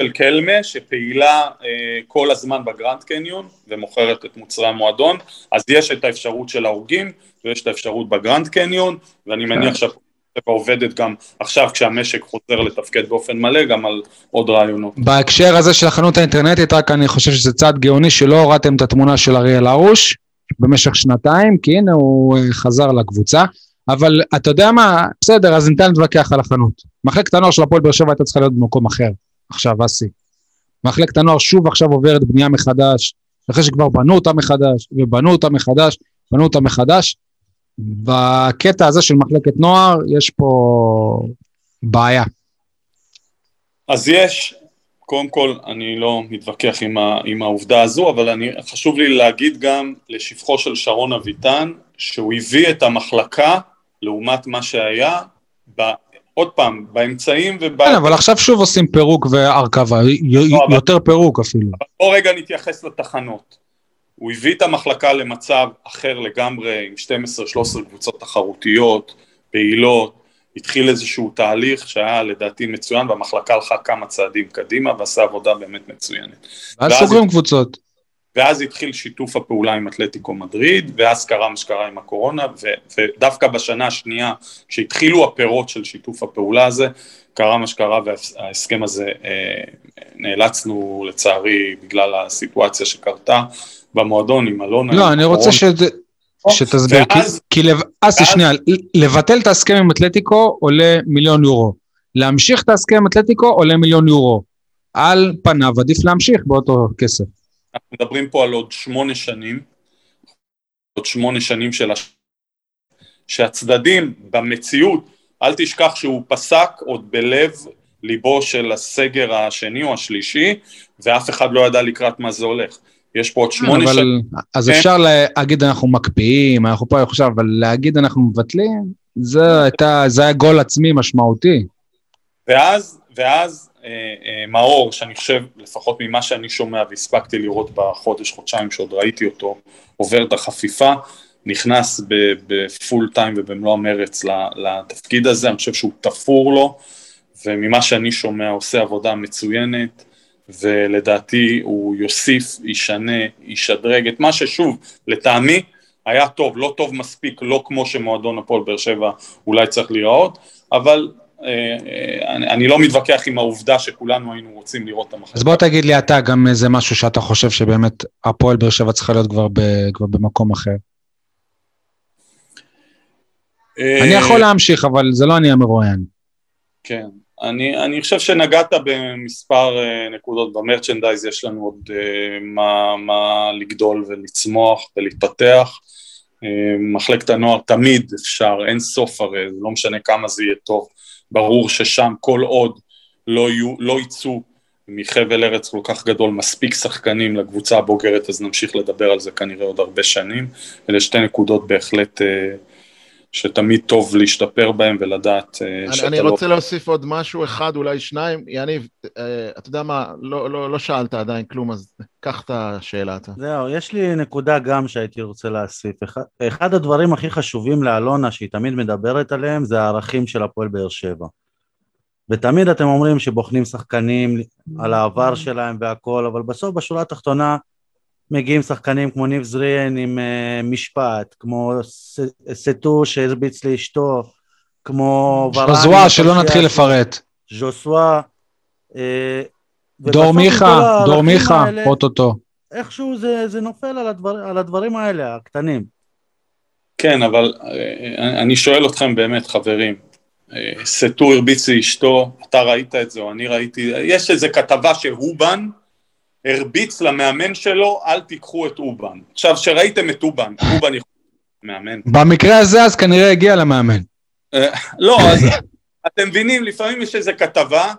של קלמה שפעילה אה, כל הזמן בגרנד קניון ומוכרת את מוצרי המועדון, אז יש את האפשרות של ההורגים ויש את האפשרות בגרנד קניון, ואני כן. מניח שהפועל עובדת גם עכשיו כשהמשק חוזר לתפקד באופן מלא גם על עוד רעיונות. בהקשר הזה של החנות האינטרנטית, רק אני חושב שזה צעד גאוני שלא הורדתם את התמונה של אריאל הרוש במשך שנתיים, כי הנה הוא אה, חזר לקבוצה. אבל אתה יודע מה, בסדר, אז ניתן להתווכח על החנות. מחלקת הנוער של הפועל באר שבע הייתה צריכה להיות במקום אחר. עכשיו, אסי. מחלקת הנוער שוב עכשיו עוברת בנייה מחדש, אחרי שכבר בנו אותה מחדש, ובנו אותה מחדש, בנו אותה מחדש. בקטע הזה של מחלקת נוער, יש פה בעיה. אז יש, קודם כל, אני לא מתווכח עם, ה, עם העובדה הזו, אבל אני, חשוב לי להגיד גם לשבחו של שרון אביטן, שהוא הביא את המחלקה לעומת מה שהיה עוד פעם, באמצעים וב... כן, אבל עכשיו שוב עושים פירוק והרכבה, לא, יותר. פירוק אפילו. בוא רגע נתייחס לתחנות. הוא הביא את המחלקה למצב אחר לגמרי, עם 12-13 קבוצות תחרותיות, פעילות, התחיל איזשהו תהליך שהיה לדעתי מצוין, והמחלקה הלכה כמה צעדים קדימה ועשה עבודה באמת מצוינת. ואז סוגרים קבוצות. ואז התחיל שיתוף הפעולה עם אתלטיקו מדריד, ואז קרה מה שקרה עם הקורונה, ו- ודווקא בשנה השנייה, כשהתחילו הפירות של שיתוף הפעולה הזה, קרה מה שקרה וההסכם הזה אה, נאלצנו לצערי בגלל הסיטואציה שקרתה במועדון עם אלונה. לא, אני רוצה ש... שתסביר, ואז, כי, כי לב... אסי, שנייה, לבטל את ההסכם עם אתלטיקו עולה מיליון יורו, להמשיך את ההסכם עם אתלטיקו עולה מיליון יורו. על פניו עדיף להמשיך באותו כסף. אנחנו מדברים פה על עוד שמונה שנים, עוד שמונה שנים של הש... שהצדדים במציאות, אל תשכח שהוא פסק עוד בלב ליבו של הסגר השני או השלישי, ואף אחד לא ידע לקראת מה זה הולך. יש פה עוד שמונה אבל, שנים. אז כן. אפשר להגיד אנחנו מקפיאים, אנחנו פה עכשיו, אבל להגיד אנחנו מבטלים, זה, הייתה, זה היה גול עצמי משמעותי. ואז, ואז אה, אה, מאור, שאני חושב, לפחות ממה שאני שומע והספקתי לראות בחודש, חודשיים שעוד ראיתי אותו, עובר את החפיפה, נכנס בפול טיים ובמלוא המרץ לתפקיד הזה, אני חושב שהוא תפור לו, וממה שאני שומע עושה עבודה מצוינת, ולדעתי הוא יוסיף, ישנה, ישדרג. את מה ששוב, לטעמי, היה טוב, לא טוב מספיק, לא כמו שמועדון הפועל באר שבע אולי צריך להיראות, אבל אני, אני לא מתווכח עם העובדה שכולנו היינו רוצים לראות את המחלקה. אז בוא תגיד לי אתה גם איזה משהו שאתה חושב שבאמת הפועל באר שבע צריכה להיות כבר, ב, כבר במקום אחר. אה, אני יכול להמשיך, אבל זה לא אני המרואיין. כן, אני, אני חושב שנגעת במספר נקודות במרצ'נדייז, יש לנו עוד מה, מה לגדול ולצמוח ולהתפתח. מחלקת הנוער תמיד אפשר, אין סוף הרי, לא משנה כמה זה יהיה טוב. ברור ששם כל עוד לא, יהיו, לא יצאו מחבל ארץ כל כך גדול מספיק שחקנים לקבוצה הבוגרת, אז נמשיך לדבר על זה כנראה עוד הרבה שנים. אלה שתי נקודות בהחלט... Uh, שתמיד טוב להשתפר בהם ולדעת אני, שאתה אני לא... אני רוצה להוסיף עוד משהו, אחד, אולי שניים. יניב, אתה יודע מה, לא, לא, לא שאלת עדיין כלום, אז קח את השאלה אתה. זהו, יש לי נקודה גם שהייתי רוצה להוסיף. אחד, אחד הדברים הכי חשובים לאלונה, שהיא תמיד מדברת עליהם, זה הערכים של הפועל באר שבע. ותמיד אתם אומרים שבוחנים שחקנים על העבר שלהם והכל, אבל בסוף בשורה התחתונה מגיעים שחקנים כמו ניב זריאן עם uh, משפט, כמו סטו שהרביץ לאשתו, כמו ז'וזואה, שלא נתחיל לפרט. ז'וסואה. אה, דור מיכה, דור מיכה, אוטוטו. איכשהו זה, זה נופל על, הדבר, על הדברים האלה, הקטנים. כן, אבל אה, אני שואל אתכם באמת, חברים, סטו הרביץ לאשתו, אתה ראית את זה או אני ראיתי, יש איזו כתבה שאובן הרביץ למאמן שלו, אל תיקחו את אובן. עכשיו, כשראיתם את אובן, אובן יכול מאמן. במקרה הזה אז כנראה הגיע למאמן. אה, לא, אז אתם מבינים, לפעמים יש איזו כתבה,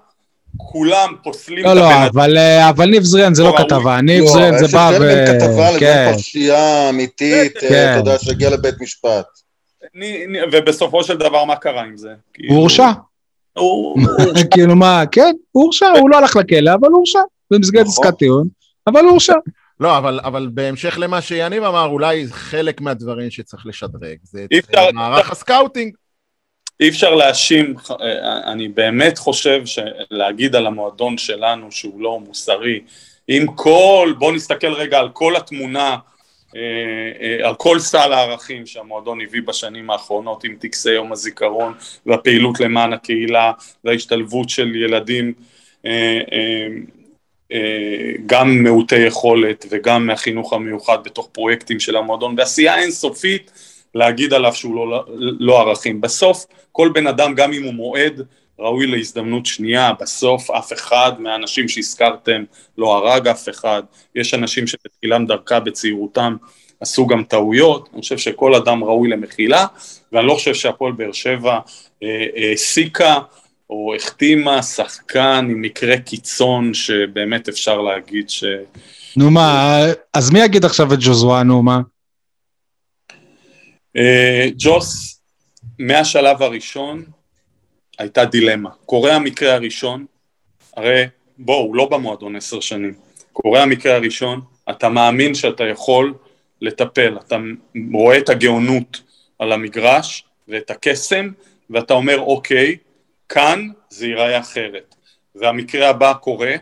כולם פוסלים לא, לא, אבל, אה, אבל ניב זריאן זה לא, לא כתבה, ניב זריאן זה בא ו... יש הבדל בין כתבה לבין כן. פרשייה אמיתית, אה, כן. אתה יודע, שהגיע לבית משפט. ובסופו של דבר, מה קרה עם זה? הוא הורשע. כאילו מה, כן, הוא הורשע, הוא לא הלך לכלא, אבל הוא הורשע. במסגרת נכון. עסקת טיעון, אבל הוא הורשע. לא, אבל, אבל בהמשך למה שיניב אמר, אולי חלק מהדברים שצריך לשדרג, זה אפשר, מערך ה scouting. אי אפשר להאשים, אני באמת חושב שלהגיד על המועדון שלנו שהוא לא מוסרי, עם כל, בואו נסתכל רגע על כל התמונה, אה, אה, על כל סל הערכים שהמועדון הביא בשנים האחרונות עם טקסי יום הזיכרון והפעילות למען הקהילה וההשתלבות של ילדים אה, אה, גם מעוטי יכולת וגם מהחינוך המיוחד בתוך פרויקטים של המועדון בעשייה אינסופית להגיד עליו שהוא לא, לא ערכים. בסוף כל בן אדם גם אם הוא מועד ראוי להזדמנות שנייה, בסוף אף אחד מהאנשים שהזכרתם לא הרג אף אחד, יש אנשים שבתחילם דרכה בצעירותם עשו גם טעויות, אני חושב שכל אדם ראוי למחילה ואני לא חושב שהפועל באר שבע העסיקה אה, אה, או החתימה שחקן עם מקרה קיצון שבאמת אפשר להגיד ש... נו מה, אז מי יגיד עכשיו את ג'וזווה, נו מה? אה, ג'וס, מהשלב הראשון הייתה דילמה. קורה המקרה הראשון, הרי בוא, הוא לא במועדון עשר שנים. קורה המקרה הראשון, אתה מאמין שאתה יכול לטפל, אתה רואה את הגאונות על המגרש ואת הקסם, ואתה אומר אוקיי, כאן זה ייראה אחרת. והמקרה הבא קורה,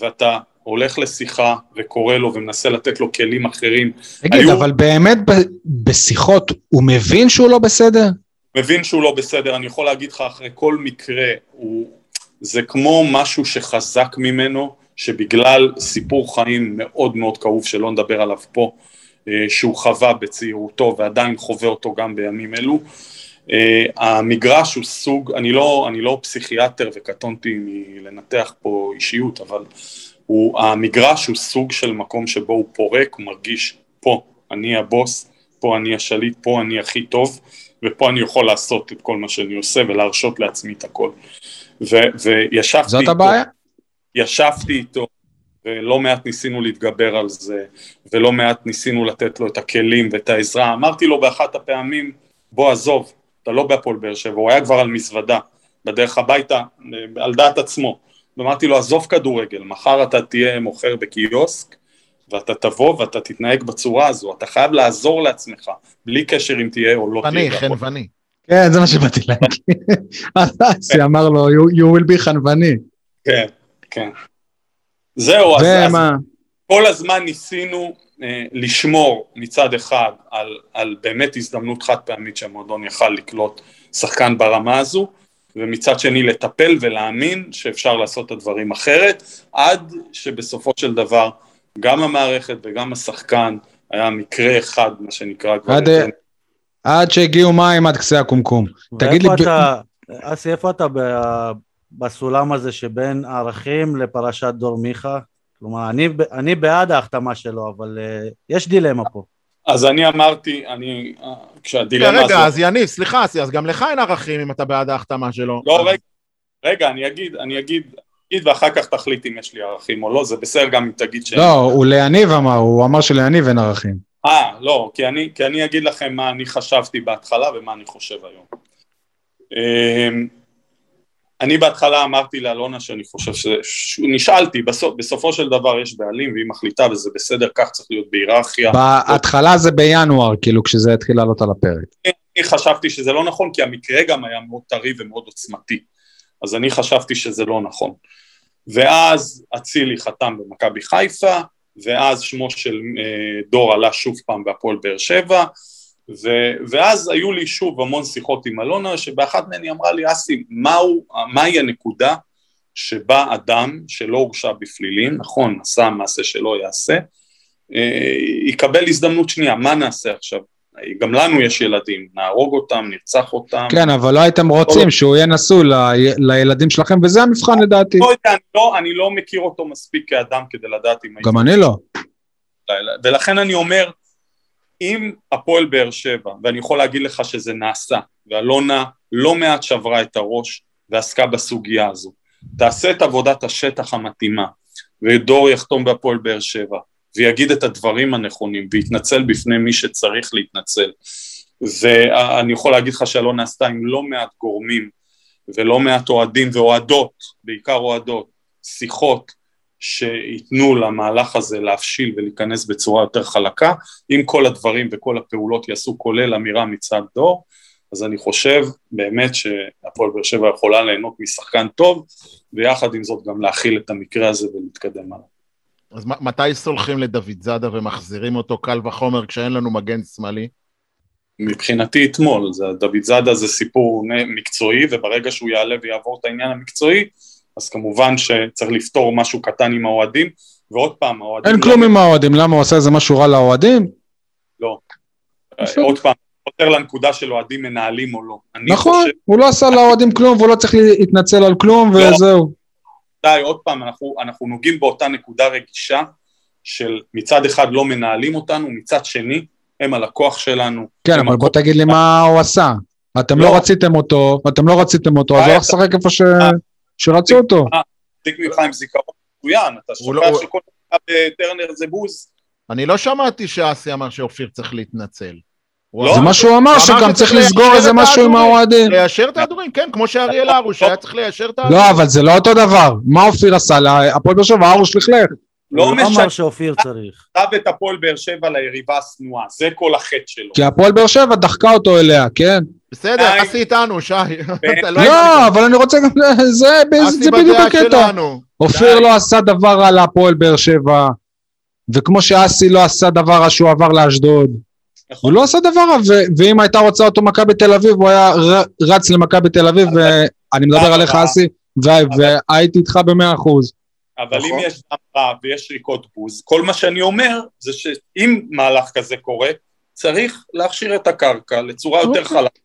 ואתה הולך לשיחה וקורא לו ומנסה לתת לו כלים אחרים. תגיד, היו... אבל באמת ב- בשיחות הוא מבין שהוא לא בסדר? מבין שהוא לא בסדר, אני יכול להגיד לך אחרי כל מקרה, הוא... זה כמו משהו שחזק ממנו, שבגלל סיפור חיים מאוד מאוד כאוב שלא נדבר עליו פה, אה, שהוא חווה בצעירותו ועדיין חווה אותו גם בימים אלו, המגרש הוא סוג, אני לא, אני לא פסיכיאטר וקטונתי מלנתח פה אישיות, אבל הוא, המגרש הוא סוג של מקום שבו הוא פורק, הוא מרגיש פה אני הבוס, פה אני השליט, פה אני הכי טוב, ופה אני יכול לעשות את כל מה שאני עושה ולהרשות לעצמי את הכל. ו, וישבתי זאת איתו, הבעיה? ישבתי איתו, ולא מעט ניסינו להתגבר על זה, ולא מעט ניסינו לתת לו את הכלים ואת העזרה. אמרתי לו באחת הפעמים, בוא עזוב, אתה לא בהפועל באר שבע, הוא היה כבר על מזוודה, בדרך הביתה, על דעת עצמו. ואמרתי לו, עזוב כדורגל, מחר אתה תהיה מוכר בקיוסק, ואתה תבוא ואתה תתנהג בצורה הזו, אתה חייב לעזור לעצמך, בלי קשר אם תהיה או לא תהיה. חנווני, חנווני. כן, זה מה שבאתי להגיד. אסי אמר לו, you will be חנווני. כן, כן. זהו, אז כל הזמן ניסינו לשמור מצד אחד על, על באמת הזדמנות חד פעמית שהמועדון יכל לקלוט שחקן ברמה הזו, ומצד שני לטפל ולהאמין שאפשר לעשות את הדברים אחרת, עד שבסופו של דבר גם המערכת וגם השחקן היה מקרה אחד, מה שנקרא כבר... עד, עד שהגיעו מים עד קצה הקומקום. תגיד לי... אתה, אסי, איפה אתה ב, בסולם הזה שבין ערכים לפרשת דור מיכה? כלומר, אני, אני בעד ההחתמה שלו, אבל uh, יש דילמה פה. אז אני אמרתי, אני, כשהדילמה הזאת... רגע, אז יניב, סליחה, אז גם לך אין ערכים אם אתה בעד ההחתמה שלו. לא, רגע, רגע, אני אגיד, אני אגיד, אגיד ואחר כך תחליט אם יש לי ערכים או לא, זה בסדר גם אם תגיד ש... לא, הוא ליניב אמר, הוא אמר שליניב אין ערכים. אה, לא, כי אני, כי אני אגיד לכם מה אני חשבתי בהתחלה ומה אני חושב היום. אני בהתחלה אמרתי לאלונה שאני חושב ש... נשאלתי, בסוף, בסופו של דבר יש בעלים והיא מחליטה וזה בסדר, כך צריך להיות בהיררכיה. בהתחלה זה בינואר, כאילו כשזה התחיל לעלות על הפרק. אני חשבתי שזה לא נכון, כי המקרה גם היה מאוד טרי ומאוד עוצמתי. אז אני חשבתי שזה לא נכון. ואז אצילי חתם במכבי חיפה, ואז שמו של אה, דור עלה שוב פעם בהפועל באר שבע, ו, ואז היו לי שוב המון שיחות עם אלונה, שבאחת מהן היא אמרה לי, אסי, מהו, מהי הנקודה שבה אדם שלא הורשע בפלילים, נכון, עשה מעשה שלא יעשה, אה, יקבל הזדמנות שנייה, מה נעשה עכשיו? גם לנו יש ילדים, נהרוג אותם, נרצח אותם. כן, אבל לא הייתם רוצים שהוא יהיה נשוי ל... לילדים שלכם, וזה המבחן לדעתי. לא יודע, אני לא, אני לא מכיר אותו מספיק כאדם כדי לדעת אם... גם אני לא. ולכן אני אומר, אם הפועל באר שבע, ואני יכול להגיד לך שזה נעשה, ואלונה לא מעט שברה את הראש ועסקה בסוגיה הזו, תעשה את עבודת השטח המתאימה, ודור יחתום בהפועל באר שבע, ויגיד את הדברים הנכונים, ויתנצל בפני מי שצריך להתנצל. ואני יכול להגיד לך שלא נעשתה עם לא מעט גורמים ולא מעט אוהדים ואוהדות, בעיקר אוהדות, שיחות שייתנו למהלך הזה להבשיל ולהיכנס בצורה יותר חלקה, אם כל הדברים וכל הפעולות יעשו כולל אמירה מצד דור, אז אני חושב באמת שהפועל באר שבע יכולה ליהנות משחקן טוב, ויחד עם זאת גם להכיל את המקרה הזה ולהתקדם עליו. אז מתי סולחים לדוד זאדה ומחזירים אותו קל וחומר כשאין לנו מגן שמאלי? מבחינתי אתמול, זה, דוד זאדה זה סיפור מקצועי, וברגע שהוא יעלה ויעבור את העניין המקצועי, אז כמובן שצריך לפתור משהו קטן עם האוהדים, ועוד פעם, האוהדים... אין לא... כלום עם האוהדים, למה הוא עושה איזה משהו רע לאוהדים? לא. עוד פעם, חותר לנקודה של אוהדים מנהלים או לא. נכון, חושב... הוא לא עשה לאוהדים כלום והוא לא צריך להתנצל על כלום לא. וזהו. די, עוד פעם, אנחנו, אנחנו נוגעים באותה נקודה רגישה של מצד אחד לא מנהלים אותנו, מצד שני הם הלקוח שלנו. כן, אבל בוא תגיד לי מה הוא עשה. אתם לא, לא רציתם אותו, אתם לא רציתם אותו, אז הוא הולך לשחק איפה ש... שרצו אותו. תיק ממך עם זיכרון מצוין, אתה שוכח לא- שכל דבר בטרנר זה בוז. אני לא שמעתי שאסי אמר שאופיר צריך להתנצל. זה מה שהוא אמר, שגם צריך לסגור איזה משהו עם האוהדים. ליישר את ההדורים, כן, כמו שאריאל הרוש היה צריך ליישר את ההדורים. לא, אבל זה לא אותו דבר. מה אופיר עשה? הפועל באר שבע, הרוש לכלך. לא משנה. הוא אמר שאופיר צריך. כתב את הפועל באר שבע ליריבה השנואה, זה כל החטא שלו. כי הפועל באר שבע דחקה אותו אליה, כן? בסדר, אסי איתנו, שי. לא, לא אבל אני רוצה גם, זה בדיוק הקטע. אופיר לא עשה דבר על הפועל באר שבע, וכמו שאסי לא עשה דבר על שהוא עבר לאשדוד. הוא לא עשה דבר, ואם הייתה רוצה אותו מכבי תל אביב, הוא היה רץ למכבי תל אביב, ואני מדבר עליך אסי, והייתי איתך במאה אחוז. אבל אם נכון. יש אמרה ויש שריקות בוז, כל מה שאני אומר זה שאם מהלך כזה קורה, צריך להכשיר את הקרקע לצורה יותר אוקיי. חלקה.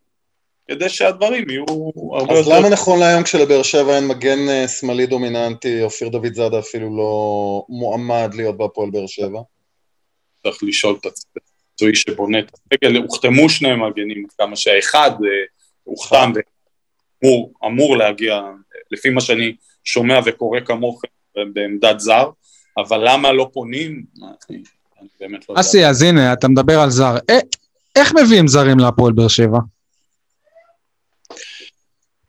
כדי שהדברים יהיו הרבה יותר... אז למה נכון להיום כשלבאר שבע אין מגן אה, שמאלי דומיננטי, אופיר דוד זאדה אפילו לא מועמד להיות בהפועל באר שבע? צריך לשאול את המקצועי שבונה את הסגל, הוחתמו שני מגנים, כמה שהאחד אה, הוחתם ואמור להגיע, לפי מה שאני שומע וקורא כמוך, בעמדת זר, אבל למה לא פונים? אני באמת לא יודע. אסי, אז הנה, אתה מדבר על זר. אה, איך מביאים זרים להפועל באר שבע?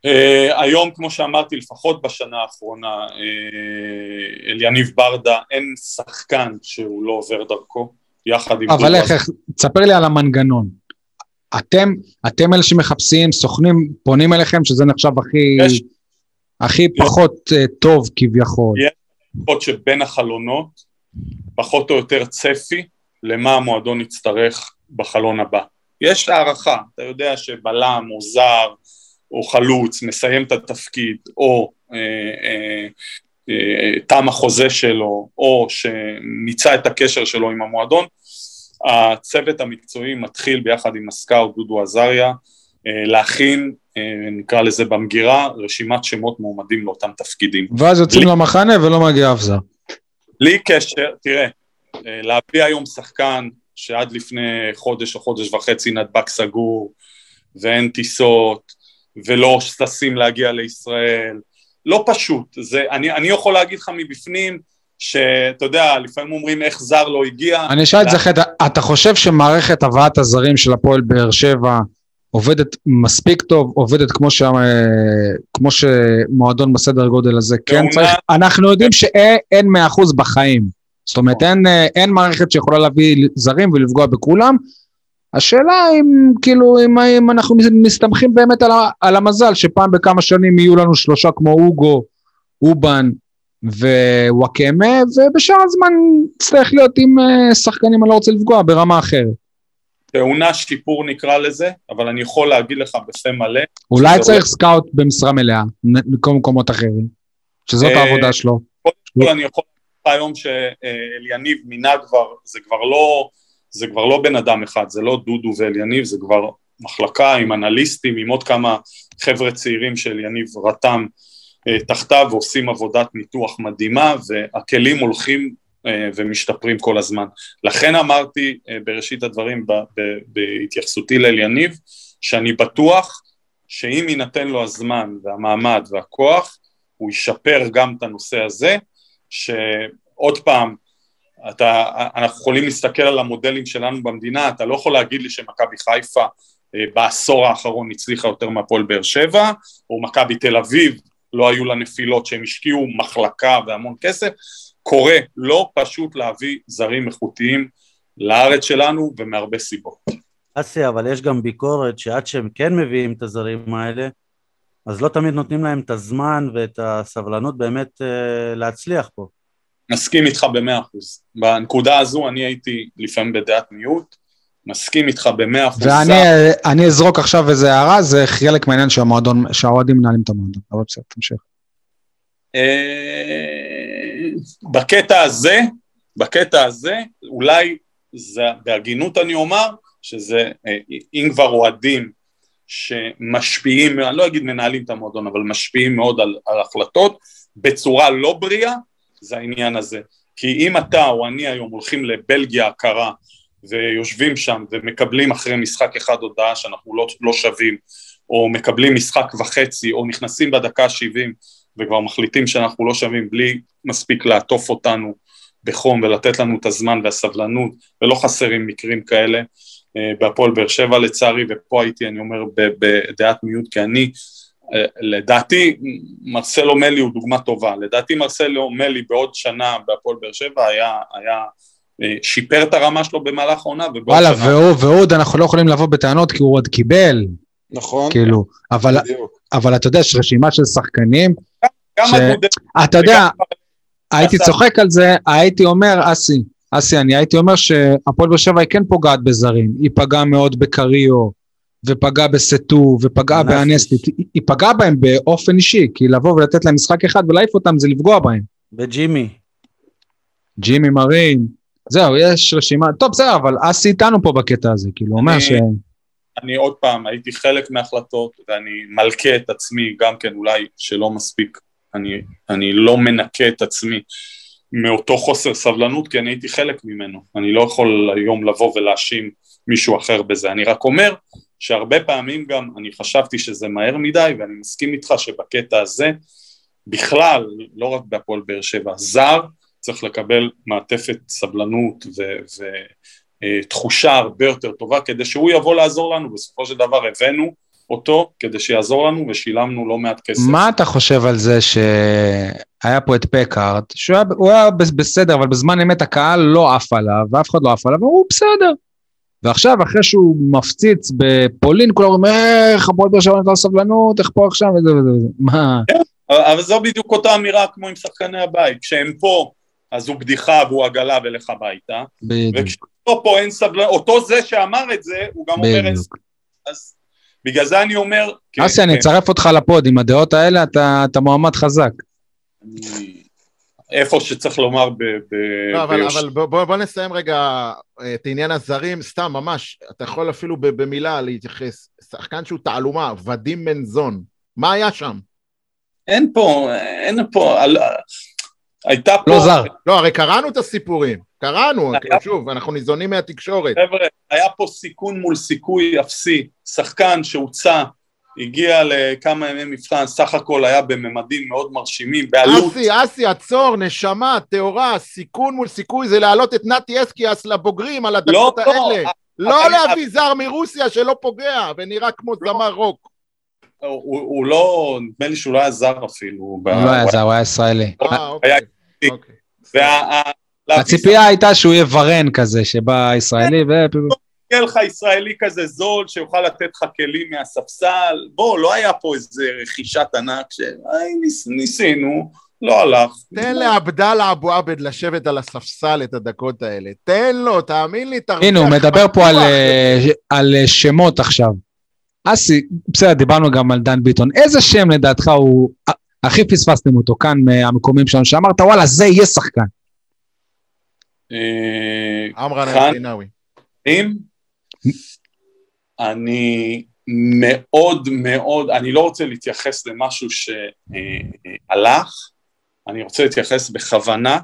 Uh, היום, כמו שאמרתי, לפחות בשנה האחרונה, uh, אליניב ברדה, אין שחקן שהוא לא עובר דרכו, יחד עם... אבל איך, איך, תספר לי על המנגנון. אתם, אתם אלה שמחפשים, סוכנים, פונים אליכם, שזה נחשב הכי, יש, הכי יש, פחות uh, טוב כביכול. יש לפחות שבין החלונות, פחות או יותר צפי למה המועדון יצטרך בחלון הבא. יש הערכה, אתה יודע שבלם או זר, או חלוץ מסיים את התפקיד, או אה, אה, אה, תם החוזה שלו, או שמיצה את הקשר שלו עם המועדון, הצוות המקצועי מתחיל ביחד עם הסקאוט דודו עזריה אה, להכין, נקרא לזה במגירה, רשימת שמות מועמדים לאותם תפקידים. ואז יוצאים לי... למחנה ולא מגיע אף זר. בלי קשר, תראה, אה, להביא היום שחקן שעד לפני חודש או חודש וחצי נדבק סגור, ואין טיסות, ולא ששים להגיע לישראל, לא פשוט. זה, אני, אני יכול להגיד לך מבפנים, שאתה יודע, לפעמים אומרים איך זר לא הגיע. אני אשאל את זה אחרת, אתה חושב שמערכת הבאת הזרים של הפועל באר שבע עובדת מספיק טוב, עובדת כמו, ש... כמו שמועדון בסדר גודל הזה כן צריך? אנחנו יודעים שאין מאה אחוז בחיים. זאת אומרת, אין, אין מערכת שיכולה להביא זרים ולפגוע בכולם. השאלה אם כאילו, אם, אם אנחנו מסתמכים באמת על, על המזל, שפעם בכמה שנים יהיו לנו שלושה כמו אוגו, אובן, ווואקמה, ובשאר הזמן צריך להיות עם אה, שחקנים, אני לא רוצה לפגוע, ברמה אחרת. טעונה שיפור נקרא לזה, אבל אני יכול להגיד לך בפה מלא. אולי צריך סקאוט במשרה מלאה, מכל מקומות אחרים, שזאת אה, העבודה שלו. קודם כל אני יכול להגיד היום שאליניב מינה כבר, זה כבר לא, זה כבר לא בן אדם אחד, זה לא דודו ואליניב, זה כבר מחלקה עם אנליסטים, עם עוד כמה חבר'ה צעירים שאליניב רתם אה, תחתיו ועושים עבודת ניתוח מדהימה והכלים הולכים ומשתפרים כל הזמן. לכן אמרתי אה, בראשית הדברים בהתייחסותי לאליניב שאני בטוח שאם יינתן לו הזמן והמעמד והכוח הוא ישפר גם את הנושא הזה שעוד פעם אתה, אנחנו יכולים להסתכל על המודלים שלנו במדינה, אתה לא יכול להגיד לי שמכבי חיפה בעשור האחרון הצליחה יותר מהפועל באר שבע, או מכבי תל אביב לא היו לה נפילות, שהם השקיעו מחלקה והמון כסף, קורה, לא פשוט להביא זרים איכותיים לארץ שלנו ומהרבה סיבות. אסי, אבל יש גם ביקורת שעד שהם כן מביאים את הזרים האלה, אז לא תמיד נותנים להם את הזמן ואת הסבלנות באמת uh, להצליח פה. מסכים איתך במאה אחוז. בנקודה הזו אני הייתי לפעמים בדעת מיעוט, מסכים איתך במאה אחוז. ואני אזרוק עכשיו איזה הערה, זה חלק מהעניין שהאוהדים מנהלים את המועדון, אבל בסדר, תמשיך. אה, בקטע הזה, בקטע הזה, אולי זה, בהגינות אני אומר, שזה, אה, אם כבר אוהדים שמשפיעים, אני לא אגיד מנהלים את המועדון, אבל משפיעים מאוד על, על החלטות, בצורה לא בריאה, זה העניין הזה. כי אם אתה או אני היום הולכים לבלגיה הקרה ויושבים שם ומקבלים אחרי משחק אחד הודעה שאנחנו לא, לא שווים, או מקבלים משחק וחצי, או נכנסים בדקה ה-70 וכבר מחליטים שאנחנו לא שווים בלי מספיק לעטוף אותנו בחום ולתת לנו את הזמן והסבלנות, ולא חסרים מקרים כאלה אה, בהפועל באר שבע לצערי, ופה הייתי, אני אומר, בדעת מיעוט, כי אני, אה, לדעתי, מרסלו מלי הוא דוגמה טובה, לדעתי מרסלו מלי בעוד שנה בהפועל באר שבע היה, היה אה, שיפר את הרמה שלו במהלך העונה, וואלה, שנה... ועוד אנחנו לא יכולים לבוא בטענות כי הוא עוד קיבל. נכון. כאילו, אבל, אבל אתה יודע, יש רשימה של שחקנים, ש... אתה יודע, הייתי צוחק על זה, הייתי אומר, אסי, אסי, אני הייתי אומר שהפועל באר שבע היא כן פוגעת בזרים, היא פגעה מאוד בקריו, ופגעה בסטו, ופגעה באנסטית, היא פגעה בהם באופן אישי, כי לבוא ולתת להם משחק אחד ולהעיף אותם זה לפגוע בהם. בג'ימי. ג'ימי מרין. זהו, יש רשימה, טוב בסדר, אבל אסי איתנו פה בקטע הזה, כאילו, הוא אומר ש... אני עוד פעם, הייתי חלק מההחלטות, ואני מלכה את עצמי גם כן, אולי שלא מספיק, אני, אני לא מנקה את עצמי מאותו חוסר סבלנות, כי אני הייתי חלק ממנו. אני לא יכול היום לבוא ולהאשים מישהו אחר בזה. אני רק אומר שהרבה פעמים גם אני חשבתי שזה מהר מדי, ואני מסכים איתך שבקטע הזה, בכלל, לא רק בהפועל באר שבע, זר צריך לקבל מעטפת סבלנות ותחושה הרבה יותר טובה כדי שהוא יבוא לעזור לנו, בסופו של דבר הבאנו אותו כדי שיעזור לנו ושילמנו לא מעט כסף. מה אתה חושב על זה שהיה פה את פקארט, שהוא היה, היה בסדר, אבל בזמן אמת הקהל לא עף עליו, ואף אחד לא עף עליו, והוא בסדר. ועכשיו, אחרי שהוא מפציץ בפולין, כולם אומרים, איך הפועל באר שבע נתן סבלנות, איך פה עכשיו, וזה וזה וזה. מה? כן, אבל זו בדיוק אותה אמירה כמו עם שחקני הבית, כשהם פה אז הוא בדיחה והוא עגלה ולך הביתה. בדיוק. וכשאותו פה אין סבלנות, אותו זה שאמר את זה, הוא גם אומר את זה. אז בגלל זה אני אומר... כן, אסי, אני כן, אצרף אותך לפוד, עם הדעות האלה אתה מועמד חזק. איפה שצריך לומר ב... ב- לא, אבל, ביוש- אבל בוא, בוא, נסיים רגע אה, את עניין הזרים, סתם, ממש, אתה יכול אפילו במילה להתייחס. שחקן שהוא תעלומה, ודים מנזון, מה היה שם? אין פה, אין פה, על- הייתה פה... לא זר. לא, הרי קראנו את הסיפורים, קראנו, היה- שוב, אנחנו ניזונים מהתקשורת. חבר'ה, היה פה סיכון מול סיכוי אפסי. שחקן שהוצא, הגיע לכמה ימי מבחן, סך הכל היה בממדים מאוד מרשימים, בעלות... אסי, אסי, עצור, נשמה, טהורה, סיכון מול סיכוי זה להעלות את נתי אסקיאס לבוגרים על הדקות לא, האלה. לא אני- להביא זר מרוסיה שלא פוגע ונראה כמו לא. זמר רוק. הוא, הוא לא, נדמה לי שהוא לא היה זר אפילו. הוא לא היה זר, הוא היה ישראלי. אה, אוקיי. הציפייה הייתה שהוא יהיה ורן כזה, שבא ישראלי ו... יהיה לך ישראלי כזה זול שיוכל לתת לך כלים מהספסל, בוא, לא היה פה איזה רכישת ענק ש... ניסינו, לא הלך. תן לעבדאללה אבו עבד לשבת על הספסל את הדקות האלה. תן לו, תאמין לי, תרוויח. הנה, הוא מדבר פה על. אה, על אה, שמות עכשיו. אסי, בסדר, דיברנו גם על דן ביטון. איזה שם לדעתך הוא... הכי פספסתם אותו כאן מהמקומים שלנו, שאמרת, וואלה, זה יהיה שחקן. אה, עמרן. אל-דינאווי. אם אני מאוד מאוד, אני לא רוצה להתייחס למשהו שהלך, אני רוצה להתייחס בכוונה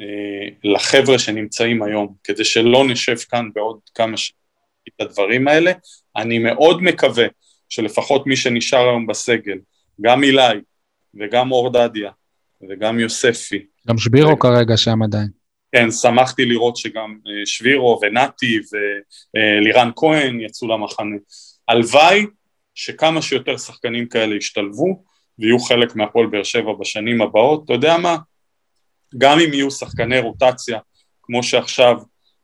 אה, לחבר'ה שנמצאים היום, כדי שלא נשב כאן בעוד כמה שנים את הדברים האלה. אני מאוד מקווה שלפחות מי שנשאר היום בסגל, גם אילי וגם אור דדיה וגם יוספי, גם שבירו כרגע שם עדיין. כן, שמחתי לראות שגם אה, שבירו ונתי ולירן כהן יצאו למחנה. הלוואי שכמה שיותר שחקנים כאלה ישתלבו ויהיו חלק מהפועל באר שבע בשנים הבאות. אתה יודע מה? גם אם יהיו שחקני רוטציה, כמו שעכשיו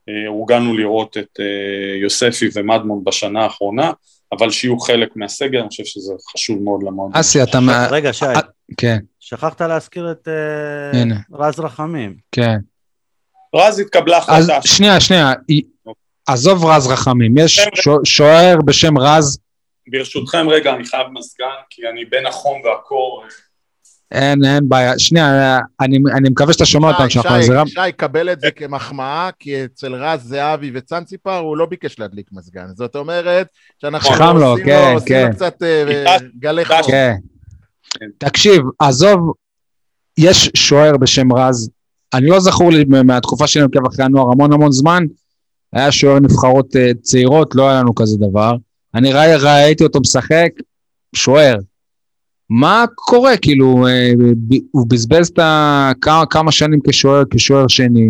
אה, הורגלנו לראות את אה, יוספי ומדמון בשנה האחרונה, אבל שיהיו חלק מהסגל, אני חושב שזה חשוב מאוד למועדון. אסי, אתה... מה- רגע, שי, כן, שכחת להזכיר את. רז רחמים. כן. רז התקבלה אז החלטה. שנייה, שנייה. עזוב רז רחמים, יש שוער בשם רז, ברשותכם רגע, אני חייב מזגן, כי אני בין החום והקור. אין, אין בעיה. שנייה, אני, אני מקווה שאתה שומע אותנו, שי, שאנחנו על זה רם. שי, שי, קבל את זה כמחמאה, כי אצל רז זהבי וצאנציפר הוא לא ביקש להדליק מזגן. זאת אומרת שאנחנו לו, עושים כן, לו, עושים כן. לו קצת אה, גלי חום. כן. כן. תקשיב, עזוב, יש שוער בשם רז, אני לא זכור לי מהתקופה שלי עוקב אחרי הנוער המון המון זמן, היה שוער נבחרות אה, צעירות, לא היה לנו כזה דבר. אני ראי, ראיתי אותו משחק, שוער. מה קורה? כאילו, אה, הוא בזבז את ה... כמה, כמה שנים כשוער, כשוער שני.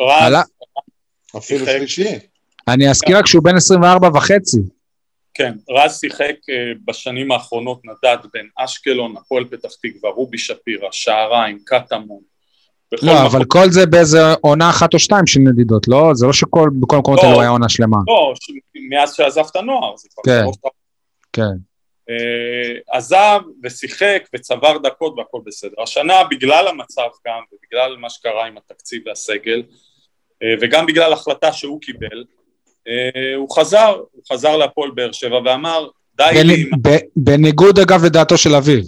רז, עלה- אפילו. שלישי. אני אזכיר רק שהוא בן 24 וחצי. כן, רז שיחק אה, בשנים האחרונות נדד בין אשקלון, הפועל פתח תקווה, רובי שפירא, שעריים, קטמון. לא, מקום- אבל כל זה באיזה עונה אחת או שתיים של נדידות, לא? זה לא שכל, בכל המקומות לא. האלו היה עונה שלמה. לא, מאז שעזב את הנוער, זה כבר כן. כן. אה, עזב ושיחק וצבר דקות והכל בסדר. השנה בגלל המצב גם ובגלל מה שקרה עם התקציב והסגל אה, וגם בגלל החלטה שהוא קיבל, אה, הוא חזר, הוא חזר להפועל באר שבע ואמר די לי, בנ- ב- בניגוד אגב לדעתו של אביו.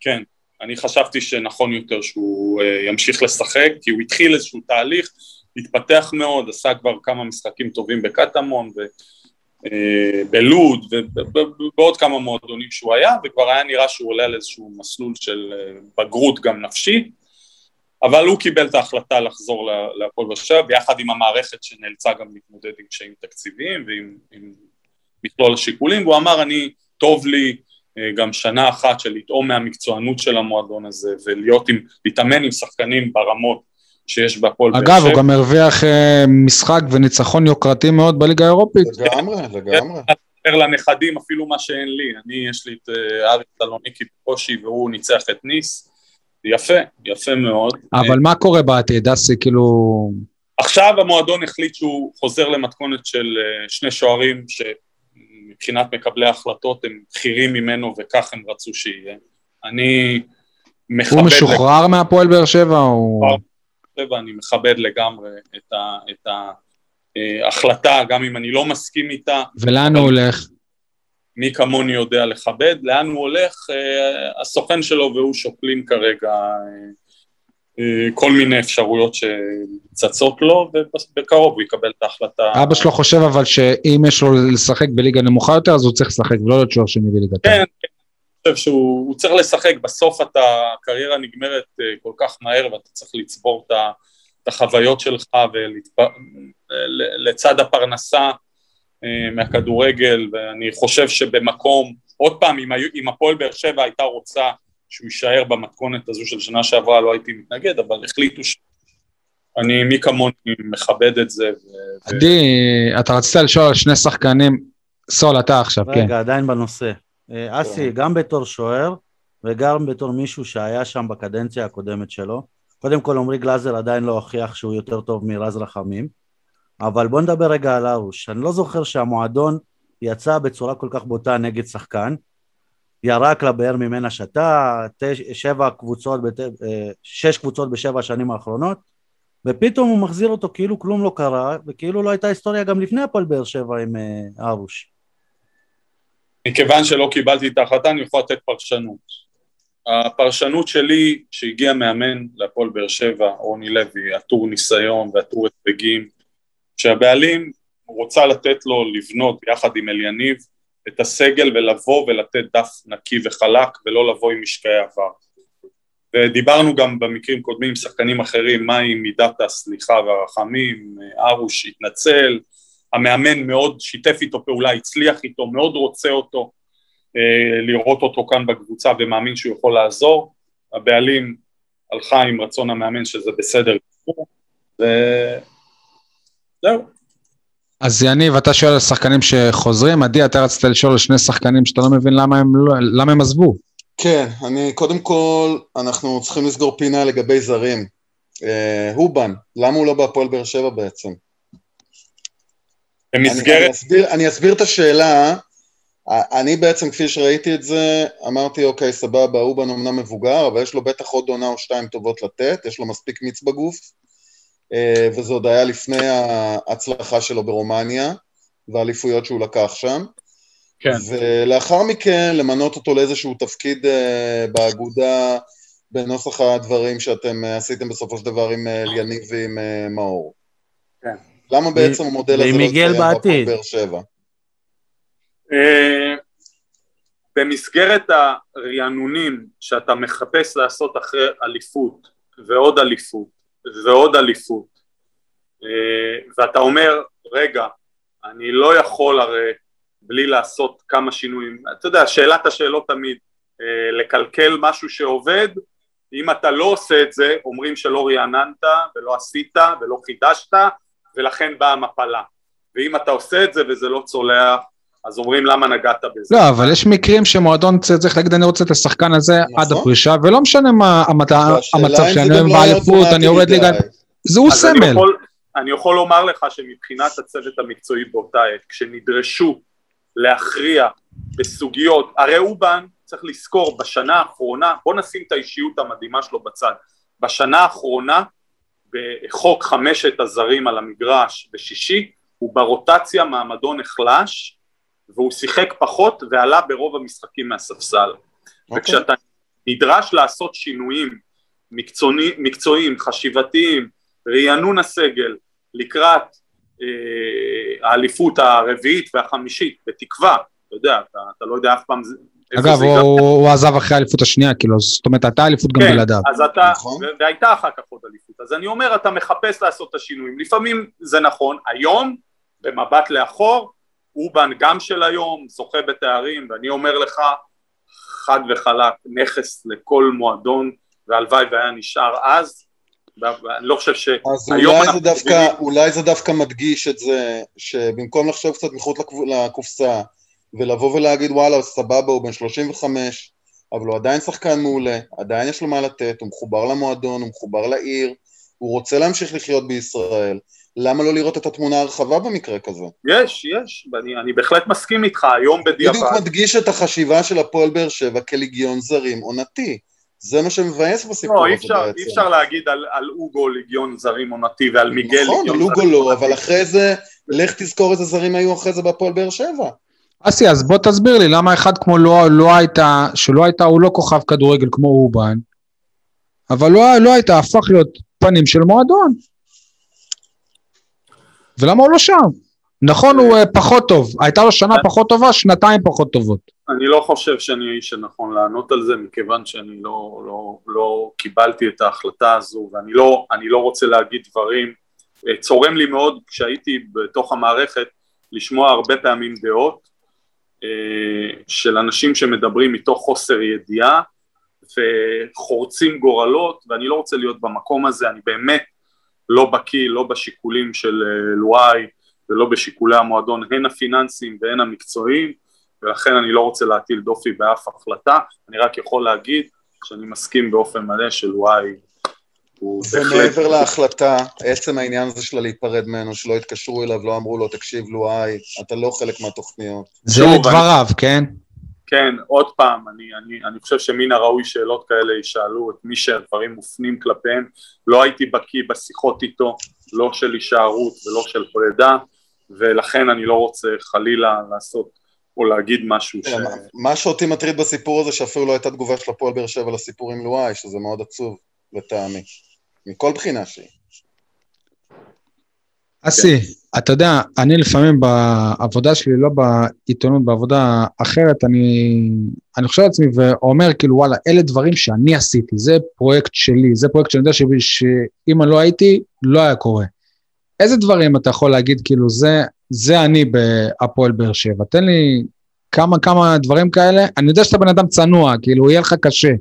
כן, אני חשבתי שנכון יותר שהוא אה, ימשיך לשחק, כי הוא התחיל איזשהו תהליך, התפתח מאוד, עשה כבר כמה משחקים טובים בקטמון ובלוד ובעוד כמה מועדונים שהוא היה, וכבר היה נראה שהוא עולה על איזשהו מסלול של אה, בגרות גם נפשי, אבל הוא קיבל את ההחלטה לחזור להפועל באר שבע, ביחד עם המערכת שנאלצה גם להתמודד עם קשיים תקציביים ועם עם מכלול השיקולים, והוא אמר אני, טוב לי אה, גם שנה אחת של לטעום מהמקצוענות של המועדון הזה ולהיות עם, להתאמן עם שחקנים ברמות שיש בהפועל באר אגב, שבע. הוא גם הרוויח אה, משחק וניצחון יוקרתי מאוד בליגה האירופית. לגמרי, לגמרי. אומר לנכדים אפילו מה שאין לי, אני יש לי את אה, אריק סלוניקי בקושי והוא ניצח את ניס, יפה, יפה מאוד. אבל מה קורה בעתיד, אסי, כאילו... עכשיו המועדון החליט שהוא חוזר למתכונת של אה, שני שוערים שמבחינת מקבלי ההחלטות הם בכירים ממנו וכך הם רצו שיהיה. אני מכבד... הוא משוחרר מהפועל באר שבע, הוא... ואני מכבד לגמרי את, ה, את ההחלטה, גם אם אני לא מסכים איתה. ולאן הוא הולך? מי כמוני יודע לכבד, לאן הוא הולך, אה, הסוכן שלו והוא שוקלים כרגע אה, כל מיני אפשרויות שצצות לו, ובקרוב הוא יקבל את ההחלטה. אבא שלו חושב אבל שאם יש לו לשחק בליגה נמוכה יותר, אז הוא צריך לשחק, ולא להיות שוער שני בליגה. כן, כן, אני חושב שהוא צריך לשחק, בסוף אתה, הקריירה נגמרת כל כך מהר ואתה צריך לצבור את החוויות שלך ולצד הפרנסה מהכדורגל, ואני חושב שבמקום, עוד פעם, אם, אם הפועל באר שבע הייתה רוצה שהוא יישאר במתכונת הזו של שנה שעברה לא הייתי מתנגד, אבל החליטו שאני, מי כמוני מכבד את זה. עדי, ו... אתה רצית לשאול על שני שחקנים, סול, אתה עכשיו, רגע, כן. רגע, עדיין בנושא. אה, אסי, גם בתור שוער וגם בתור מישהו שהיה שם בקדנציה הקודמת שלו, קודם כל עמרי גלאזר עדיין לא הוכיח שהוא יותר טוב מרז רחמים, אבל בוא נדבר רגע על ארוש. אני לא זוכר שהמועדון יצא בצורה כל כך בוטה נגד שחקן, ירק לבאר ממנה שתה, שבע קבוצות, אה, שש קבוצות בשבע השנים האחרונות, ופתאום הוא מחזיר אותו כאילו כלום לא קרה, וכאילו לא הייתה היסטוריה גם לפני הפועל באר שבע עם אה, ארוש. מכיוון שלא קיבלתי את ההחלטה, אני יכול לתת פרשנות. הפרשנות שלי, שהגיע מאמן להפועל באר שבע, רוני לוי, עטור ניסיון ועטור הישגים, שהבעלים רוצה לתת לו לבנות יחד עם אליניב את הסגל ולבוא ולתת דף נקי וחלק ולא לבוא עם משקעי עבר. ודיברנו גם במקרים קודמים עם שחקנים אחרים מהי מידת הסליחה והרחמים, ארוש התנצל, המאמן מאוד שיתף איתו פעולה, הצליח איתו, מאוד רוצה אותו, אה, לראות אותו כאן בקבוצה ומאמין שהוא יכול לעזור, הבעלים הלכה עם רצון המאמן שזה בסדר וזהו. אז יניב, אתה שואל על שחקנים שחוזרים, עדי, אתה רצית לשאול על שני שחקנים שאתה לא מבין למה הם, לא, למה הם עזבו. כן, אני, קודם כל, אנחנו צריכים לסגור פינה לגבי זרים. אה, הובן, למה הוא לא בהפועל באר שבע בעצם? במסגרת... אני, אני, אסביר, אני אסביר את השאלה. אני בעצם, כפי שראיתי את זה, אמרתי, אוקיי, סבבה, אובן אמנם מבוגר, אבל יש לו בטח עוד עונה או שתיים טובות לתת, יש לו מספיק מיץ בגוף. אה, וזה עוד היה לפני ההצלחה שלו ברומניה והאליפויות שהוא לקח שם. כן. ולאחר מכן למנות אותו לאיזשהו תפקיד אה, באגודה בנוסח הדברים שאתם אה, עשיתם בסופו של דבר עם אליניב ועם מאור. כן. למה בעצם המודל הזה לא יתקיים בהפועל באר שבע? במסגרת הרענונים שאתה מחפש לעשות אחרי אליפות ועוד אליפות ועוד אליפות. אה, ואתה אומר רגע אני לא יכול הרי בלי לעשות כמה שינויים. אתה יודע שאלת השאלות תמיד אה, לקלקל משהו שעובד. אם אתה לא עושה את זה אומרים שלא רעננת ולא עשית ולא חידשת ולכן באה המפלה. ואם אתה עושה את זה וזה לא צולח אז אומרים למה נגעת בזה. לא, אבל יש מקרים שמועדון צריך להגיד אני רוצה את השחקן הזה נכון. עד הפרישה, ולא משנה מה המצב שאני אוהב באליפות, אני יורד ליגה, זה הוא סמל. אני יכול לומר לך שמבחינת הצוות המקצועי באותה עת, כשנדרשו להכריע בסוגיות, הרי אובן צריך לזכור בשנה האחרונה, בוא נשים את האישיות המדהימה שלו בצד, בשנה האחרונה בחוק חמשת הזרים על המגרש בשישי, הוא ברוטציה מעמדו נחלש והוא שיחק פחות ועלה ברוב המשחקים מהספסל. Okay. אוקיי. וכשאתה נדרש לעשות שינויים מקצועי, מקצועיים, חשיבתיים, רענון הסגל לקראת אה, האליפות הרביעית והחמישית, בתקווה, אתה יודע, אתה, אתה לא יודע אף פעם אגב, הוא, הוא עזב אחרי האליפות השנייה, כאילו, זאת אומרת, הייתה אליפות גם כן, בלעדיו. אז אתה, נכון. והייתה אחר כך עוד אליפות. אז אני אומר, אתה מחפש לעשות את השינויים. לפעמים זה נכון, היום, במבט לאחור, אובן גם של היום, זוכה בתארים, ואני אומר לך, חד וחלק, נכס לכל מועדון, והלוואי והיה נשאר אז, ואני לא חושב שהיום אולי זה, דווקא, אולי זה דווקא מדגיש את זה, שבמקום לחשוב קצת מחוץ לקופסה, ולבוא ולהגיד וואלה סבבה הוא בן 35, אבל הוא עדיין שחקן מעולה, עדיין יש לו מה לתת, הוא מחובר למועדון, הוא מחובר לעיר, הוא רוצה להמשיך לחיות בישראל, למה לא לראות את התמונה הרחבה במקרה כזה? יש, יש, ואני אני בהחלט מסכים איתך, היום בדיעבד. בדיוק מדגיש את החשיבה של הפועל באר שבע כליגיון זרים עונתי. זה מה שמבאס בסיפור לא, הזה בעצם. אי אפשר להגיד על, על אוגו ליגיון זרים עונתי ועל מיגל נכון, ליגיון זרים. נכון, על אוגו לא, אבל אחרי זה, לך תזכור איזה זרים היו אחרי זה בהפועל באר שבע. אסי, אז בוא תסביר לי למה אחד כמו לא, לא הייתה, שלא הייתה, הוא לא כוכב כדורגל כמו אובן, אבל לא, לא הייתה, הפך להיות פנים של מועדון. ולמה הוא לא שם? נכון, הוא אה, פחות טוב, הייתה לו שנה פחות טובה, שנתיים פחות טובות. אני לא חושב שאני האיש הנכון לענות על זה, מכיוון שאני לא, לא, לא קיבלתי את ההחלטה הזו, ואני לא, לא רוצה להגיד דברים. אה, צורם לי מאוד כשהייתי בתוך המערכת לשמוע הרבה פעמים דעות אה, של אנשים שמדברים מתוך חוסר ידיעה וחורצים גורלות, ואני לא רוצה להיות במקום הזה, אני באמת לא בקיא, לא בשיקולים של לואי ולא בשיקולי המועדון, הן הפיננסיים והן המקצועיים, ולכן אני לא רוצה להטיל דופי באף החלטה, אני רק יכול להגיד שאני מסכים באופן מלא של וואי הוא בהחלט... ומעבר להחלטה, עצם העניין הזה של להיפרד ממנו, שלא התקשרו אליו, לא אמרו לו, תקשיב, לואי, אתה לא חלק מהתוכניות. זה לדבריו. כן? כן, עוד פעם, אני, אני, אני חושב שמן הראוי שאלות כאלה ישאלו את מי שהדברים מופנים כלפיהם. לא הייתי בקיא בשיחות איתו, לא של הישארות ולא של פרידה, ולכן אני לא רוצה חלילה לעשות או להגיד משהו ש... מה שאותי מטריד בסיפור הזה שאפילו לא הייתה תגובה של הפועל באר שבע לסיפור עם לואי, שזה מאוד עצוב לטעמי, מכל בחינה שהיא. אסי, אתה יודע, אני לפעמים בעבודה שלי, לא בעיתונות, בעבודה אחרת, אני, אני חושב לעצמי ואומר כאילו וואלה, אלה דברים שאני עשיתי, זה פרויקט שלי, זה פרויקט שאני יודע שאם אני לא הייתי, לא היה קורה. איזה דברים אתה יכול להגיד, כאילו, זה, זה אני בהפועל באר שבע? תן לי כמה כמה דברים כאלה. אני יודע שאתה בן אדם צנוע, כאילו, יהיה לך קשה,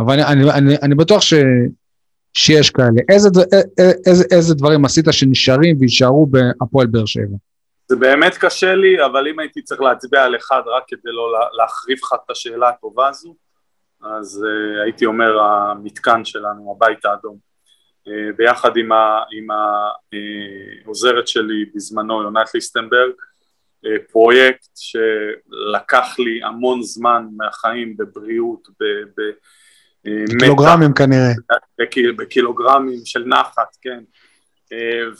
אבל אני, אני, אני, אני בטוח ש, שיש כאלה. איזה, איזה, איזה דברים עשית שנשארים ויישארו בהפועל באר שבע? זה באמת קשה לי, אבל אם הייתי צריך להצביע על אחד רק כדי לא להחריב לך את השאלה הטובה הזו, אז uh, הייתי אומר המתקן שלנו, הבית האדום. אה, ביחד עם, העוזרת שלי בזמנו, יונת ליסטנברג, אה, פרויקט שלקח לי המון זמן מהחיים בבריאות, ב... ב אה, בקילוגרמים כנראה. בקילוגרמים של נחת, כן.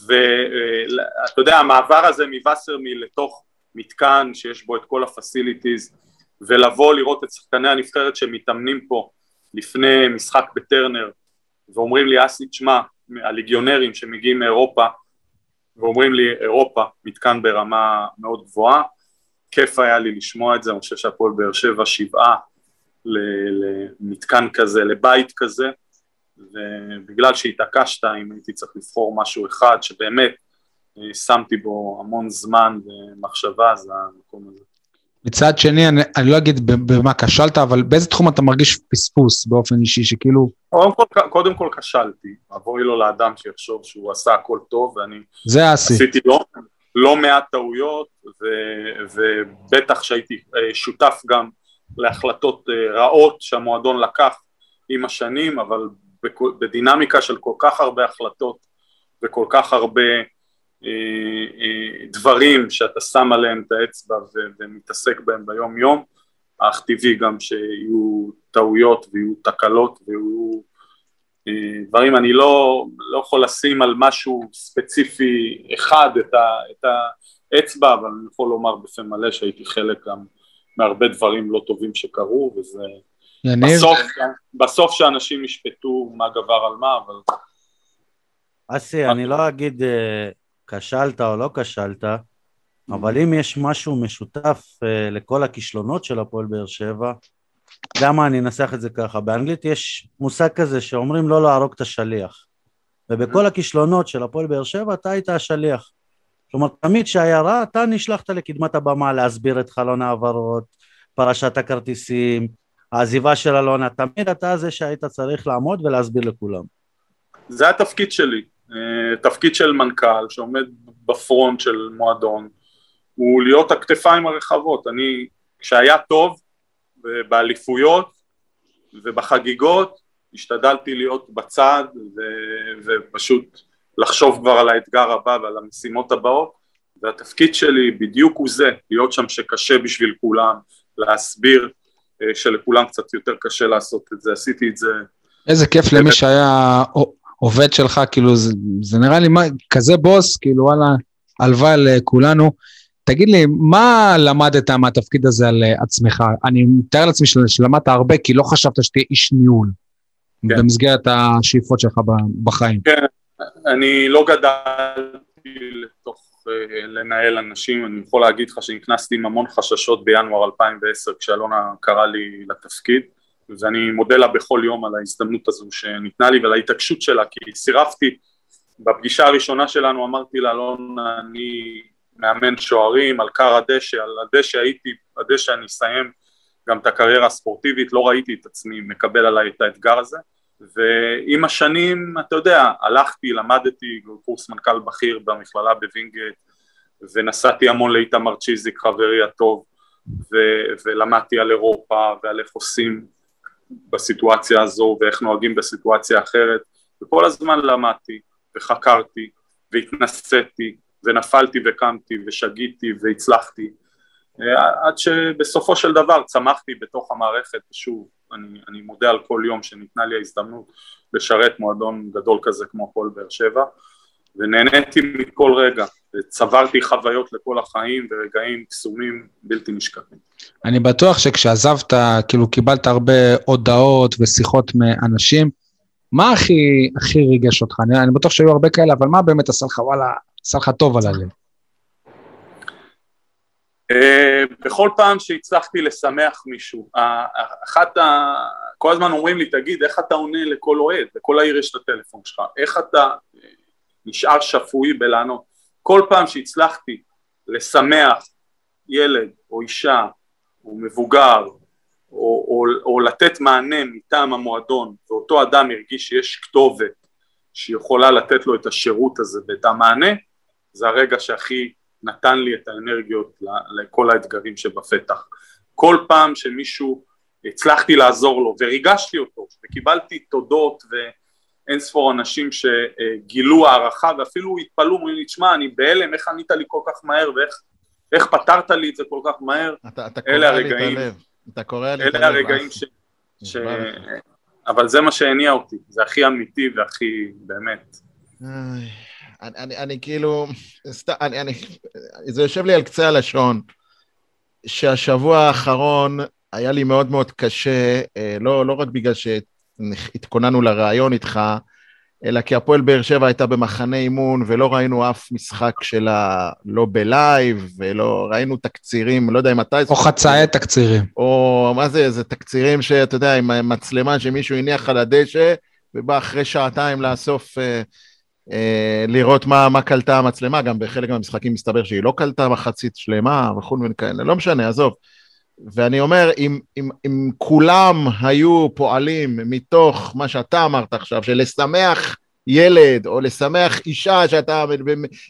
ואתה יודע, המעבר הזה מווסרמיל לתוך מתקן שיש בו את כל הפסיליטיז, ולבוא לראות את שחקני הנבחרת שמתאמנים פה לפני משחק בטרנר, ואומרים לי אסי, תשמע, הליגיונרים שמגיעים מאירופה ואומרים לי אירופה, מתקן ברמה מאוד גבוהה, כיף היה לי לשמוע את זה, אני חושב שהפועל באר שבע שבעה למתקן כזה, לבית כזה, ובגלל שהתעקשת אם הייתי צריך לבחור משהו אחד שבאמת אה, שמתי בו המון זמן ומחשבה, זה המקום הזה. מצד שני, אני, אני לא אגיד במה כשלת, אבל באיזה תחום אתה מרגיש פספוס באופן אישי, שכאילו... קודם כל, קודם כל כשלתי, אבוי לו לאדם שיחשוב שהוא עשה הכל טוב, ואני... זה אסי. עשיתי לא, לא מעט טעויות, ו, ובטח שהייתי אה, שותף גם להחלטות אה, רעות שהמועדון לקח עם השנים, אבל בדינמיקה של כל כך הרבה החלטות וכל כך הרבה אה, אה, דברים שאתה שם עליהם את האצבע ומתעסק בהם ביום יום, אך טבעי גם שיהיו טעויות ויהיו תקלות ויהיו דברים, אני לא, לא יכול לשים על משהו ספציפי אחד את האצבע, אבל אני יכול לומר בפה מלא שהייתי חלק גם מהרבה דברים לא טובים שקרו, וזה... יניב. בסוף, בסוף שאנשים ישפטו מה גבר על מה, אבל... אסי, אני לא אגיד כשלת או לא כשלת, אבל אם יש משהו משותף uh, לכל הכישלונות של הפועל באר שבע, למה אני אנסח את זה ככה? באנגלית יש מושג כזה שאומרים לא להרוג את השליח. ובכל הכישלונות של הפועל באר שבע אתה היית השליח. כלומר, תמיד כשהיה רע, אתה נשלחת לקדמת הבמה להסביר את חלון העברות, פרשת הכרטיסים, העזיבה של אלונה, תמיד אתה זה שהיית צריך לעמוד ולהסביר לכולם. זה התפקיד שלי. אה, תפקיד של מנכ"ל שעומד בפרונט של מועדון הוא להיות הכתפיים הרחבות, אני כשהיה טוב באליפויות ובחגיגות השתדלתי להיות בצד ו, ופשוט לחשוב כבר על האתגר הבא ועל המשימות הבאות והתפקיד שלי בדיוק הוא זה, להיות שם שקשה בשביל כולם, להסביר אה, שלכולם קצת יותר קשה לעשות את זה, עשיתי את זה איזה כיף למי שהיה עובד שלך, כאילו, זה, זה נראה לי מה, כזה בוס, כאילו, וואלה, הלוואי לכולנו. תגיד לי, מה למדת מהתפקיד הזה על אה, עצמך? אני מתאר לעצמי של- שלמדת הרבה, כי לא חשבת שתהיה איש ניהול. כן. במסגרת השאיפות שלך בחיים. אני לא גדלתי לתוך אה, לנהל אנשים, אני יכול להגיד לך שנכנסתי עם המון חששות בינואר 2010 כשאלונה קרא לי לתפקיד ואני מודה לה בכל יום על ההזדמנות הזו שניתנה לי ועל ההתעקשות שלה כי סירבתי. בפגישה הראשונה שלנו אמרתי לאלונה אני מאמן שוערים על כר הדשא, על הדשא הייתי, הדשא אני אסיים גם את הקריירה הספורטיבית, לא ראיתי את עצמי מקבל עליי את האתגר הזה ועם השנים, אתה יודע, הלכתי, למדתי קורס מנכ"ל בכיר במכללה בווינגייט ונסעתי המון לאיתמר צ'יזיק, חברי הטוב, ו- ולמדתי על אירופה ועל איך עושים בסיטואציה הזו ואיך נוהגים בסיטואציה אחרת, וכל הזמן למדתי וחקרתי והתנסיתי ונפלתי וקמתי ושגיתי והצלחתי, אה, עד שבסופו של דבר צמחתי בתוך המערכת, שוב, אני, אני מודה על כל יום שניתנה לי ההזדמנות לשרת מועדון גדול כזה כמו הפועל באר שבע ונהניתי מכל רגע וצברתי חוויות לכל החיים ורגעים קסומים בלתי נשכחים. אני בטוח שכשעזבת, כאילו קיבלת הרבה הודעות ושיחות מאנשים, מה הכי, הכי ריגש אותך? אני, אני בטוח שהיו הרבה כאלה, אבל מה באמת עשה לך, וואלה, עשה לך טוב על הלב? אה, בכל פעם שהצלחתי לשמח מישהו, אחת ה... כל הזמן אומרים לי, תגיד, איך אתה עונה לכל אוהד? לכל העיר יש את הטלפון שלך, איך אתה אה, נשאר שפוי בלענות? כל פעם שהצלחתי לשמח ילד או אישה או מבוגר או, או, או לתת מענה מטעם המועדון ואותו אדם הרגיש שיש כתובת שיכולה לתת לו את השירות הזה ואת המענה, זה הרגע שהכי נתן לי את האנרגיות לכל האתגרים שבפתח. כל פעם שמישהו, הצלחתי לעזור לו וריגשתי אותו וקיבלתי תודות ואין ספור אנשים שגילו הערכה ואפילו התפלאו, אומרים לי, תשמע, אני בהלם, איך ענית לי כל כך מהר ואיך איך פתרת לי את זה כל כך מהר, אתה, אתה אלה קורע לי את הרגעים. הלב. אתה קורע לי את הלב. אלה הרגעים ש... ש... אבל זה מה שהניע אותי, זה הכי אמיתי והכי באמת. אני, אני, אני כאילו, סת, אני, אני, זה יושב לי על קצה הלשון, שהשבוע האחרון היה לי מאוד מאוד קשה, אה, לא, לא רק בגלל שהתכוננו לראיון איתך, אלא כי הפועל באר שבע הייתה במחנה אימון ולא ראינו אף משחק שלה, לא בלייב, ולא ראינו תקצירים, לא יודע אם אתה... או חצאי תקצירים. או מה זה, זה תקצירים שאתה יודע, עם מצלמה שמישהו הניח על הדשא, ובא אחרי שעתיים לאסוף, אה, לראות מה, מה קלטה המצלמה, גם בחלק מהמשחקים מסתבר שהיא לא קלטה מחצית שלמה וכו' וכאלה, לא משנה, עזוב. ואני אומר, אם, אם, אם כולם היו פועלים מתוך מה שאתה אמרת עכשיו, של לשמח ילד, או לשמח אישה שאתה,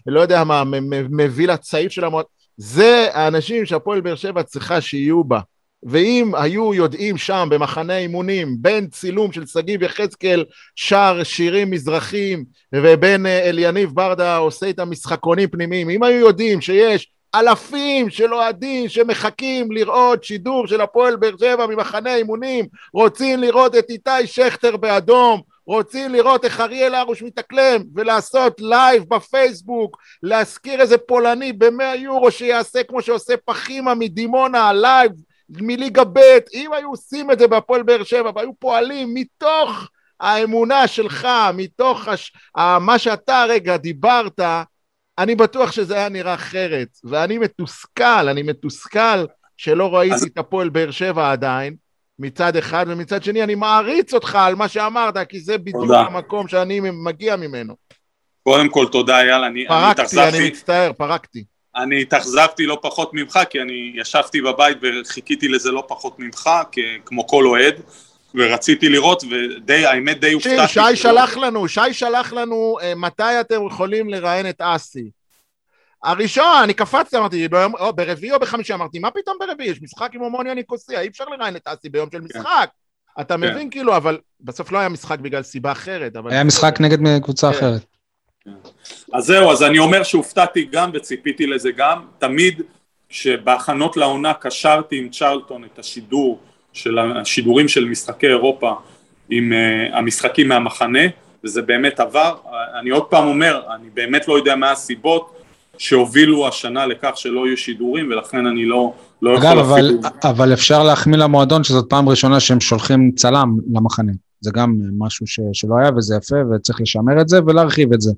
לא יודע מה, מביא לצעיף של המועד, זה האנשים שהפועל באר שבע צריכה שיהיו בה. ואם היו יודעים שם במחנה אימונים בין צילום של שגיב יחזקאל שר שירים מזרחים ובין אליניב ברדה עושה איתם משחקונים פנימיים אם היו יודעים שיש אלפים של אוהדים שמחכים לראות שידור של הפועל באר שבע ממחנה אימונים רוצים לראות את איתי שכטר באדום רוצים לראות איך אריאל הרוש מתאקלם ולעשות לייב בפייסבוק, להשכיר איזה פולני במאה יורו שיעשה כמו שעושה פחימה מדימונה, לייב מליגה ב', אם היו עושים את זה בהפועל באר שבע והיו פועלים מתוך האמונה שלך, מתוך הש... מה שאתה רגע דיברת, אני בטוח שזה היה נראה אחרת, ואני מתוסכל, אני מתוסכל שלא ראיתי אז... את הפועל באר שבע עדיין, מצד אחד, ומצד שני אני מעריץ אותך על מה שאמרת, כי זה בדיוק תודה. המקום שאני מגיע ממנו. קודם כל תודה אייל, אני פרקתי, אני, אני מצטער, פרקתי. אני התאכזבתי לא פחות ממך, כי אני ישבתי בבית וחיכיתי לזה לא פחות ממך, כמו כל אוהד, ורציתי לראות, ודי, האמת די הופתעתי. שי שלח לנו, שי שלח לנו מתי אתם יכולים לראיין את אסי. הראשון, אני קפצתי, אמרתי, ביום, או ברביעי או בחמישי, אמרתי, מה פתאום ברביעי? יש משחק עם הומוניה ניקוסיה, אי אפשר לראיין את אסי ביום של משחק. כן. אתה מבין כן. כאילו, אבל בסוף לא היה משחק בגלל סיבה אחרת. אבל... היה משחק נגד קבוצה כן. אחרת. אז זהו, אז אני אומר שהופתעתי גם וציפיתי לזה גם, תמיד כשבהכנות לעונה קשרתי עם צ'רלטון את השידור של השידורים של משחקי אירופה עם uh, המשחקים מהמחנה, וזה באמת עבר, אני עוד פעם אומר, אני באמת לא יודע מה הסיבות, שהובילו השנה לכך שלא יהיו שידורים, ולכן אני לא, לא יכול אגב, אבל, אפילו... אבל אפשר להחמיא למועדון שזאת פעם ראשונה שהם שולחים צלם למחנה. זה גם משהו ש, שלא היה וזה יפה וצריך לשמר את זה ולהרחיב את זה.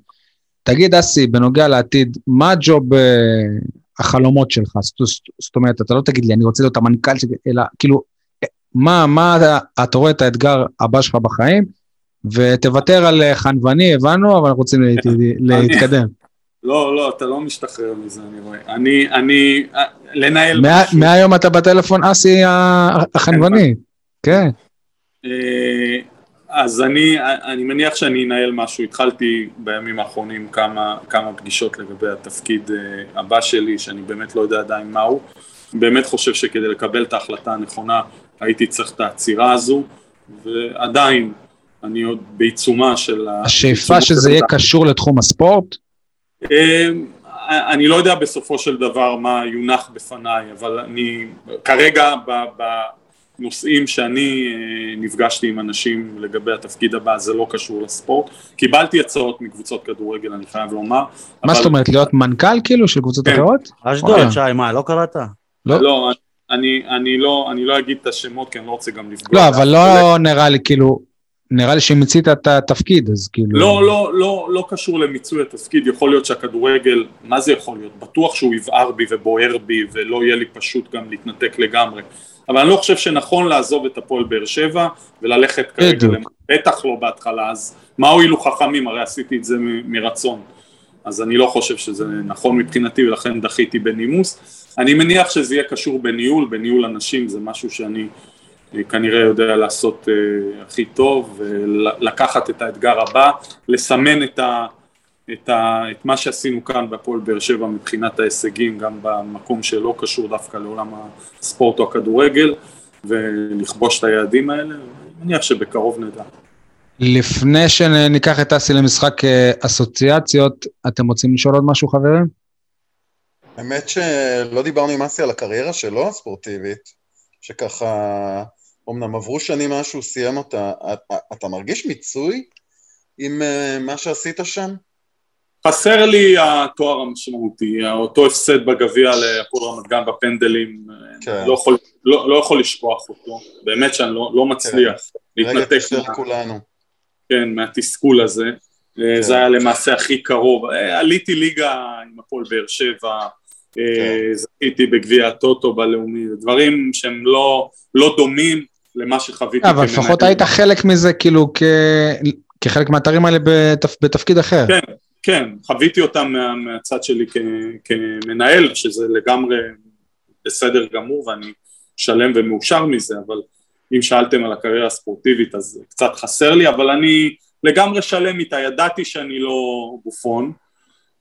תגיד, אסי, בנוגע לעתיד, מה הג'וב אה, החלומות שלך? זאת, זאת אומרת, אתה לא תגיד לי, אני רוצה להיות המנכ"ל שלי, אלא כאילו, מה, מה אתה, אתה רואה את האתגר הבא שלך בחיים, ותוותר על אה, חנווני, הבנו, אבל אנחנו רוצים להת, להתקדם. לא, לא, אתה לא משתחרר מזה, אני רואה. אני, אני, אה, לנהל מה. מהיום אתה בטלפון אסי החנווני, כן. אז אני, אני מניח שאני אנהל משהו, התחלתי בימים האחרונים כמה, כמה פגישות לגבי התפקיד אה, הבא שלי, שאני באמת לא יודע עדיין מהו. באמת חושב שכדי לקבל את ההחלטה הנכונה הייתי צריך את העצירה הזו, ועדיין אני עוד בעיצומה של... השאיפה שזה יהיה קשור לתחום הספורט? אה, אני לא יודע בסופו של דבר מה יונח בפניי, אבל אני כרגע ב- בנושאים שאני אה, נפגשתי עם אנשים לגבי התפקיד הבא זה לא קשור לספורט. קיבלתי הצעות מקבוצות כדורגל, אני חייב לומר. מה אבל- זאת אומרת, להיות מנכ"ל כאילו של קבוצות כן. אחרות? אשדוד. שי, מה, לא קראת? לא. לא, אני, אני, לא, אני לא אגיד את השמות כי אני לא רוצה גם לפגוע. לא, אבל. לא נראה לי כאילו, נראה לי שמיצית את התפקיד, אז כאילו... לא, לא, לא, לא קשור למיצוי התפקיד, יכול להיות שהכדורגל, מה זה יכול להיות? בטוח שהוא יבער בי ובוער בי ולא יהיה לי פשוט גם להתנתק לגמרי. אבל אני לא חושב שנכון לעזוב את הפועל באר שבע וללכת כרגע, בטח לא בהתחלה, אז מה הועילו חכמים? הרי עשיתי את זה מרצון. אז אני לא חושב שזה נכון מבחינתי ולכן דחיתי בנימוס. אני מניח שזה יהיה קשור בניהול, בניהול אנשים זה משהו שאני אה, כנראה יודע לעשות אה, הכי טוב, ולקחת את האתגר הבא, לסמן את, ה, את, ה, את מה שעשינו כאן בהפועל באר שבע מבחינת ההישגים, גם במקום שלא קשור דווקא לעולם הספורט או הכדורגל, ולכבוש את היעדים האלה, אני מניח שבקרוב נדע. לפני שניקח את אסי למשחק אה, אסוציאציות, אתם רוצים לשאול עוד משהו, חברים? האמת שלא דיברנו עם אסי על הקריירה שלו הספורטיבית, שככה, אמנם עברו שנים מאז שהוא סיים אותה, אתה, אתה מרגיש מיצוי עם אה, מה שעשית שם? חסר לי התואר המשמעותי, אותו הפסד בגביע להפועל רמת גן בפנדלים, כן. לא, יכול, לא, לא יכול לשכוח אותו, באמת שאני לא, לא מצליח רגע להתנתק מה- כולנו. כן, מהתסכול הזה, כן. זה היה למעשה הכי קרוב, אה, עליתי ליגה עם הפועל באר שבע, אה, כן. זכיתי בגביע הטוטו בלאומי, דברים שהם לא, לא דומים למה שחוויתי אבל לפחות היית חלק מזה, כאילו, כ... כחלק מהאתרים האלה בתפ... בתפקיד אחר. כן, כן, חוויתי אותם מה, מהצד שלי כ, כמנהל, שזה לגמרי בסדר גמור ואני שלם ומאושר מזה, אבל אם שאלתם על הקריירה הספורטיבית אז קצת חסר לי, אבל אני לגמרי שלם איתה, ידעתי שאני לא בופון,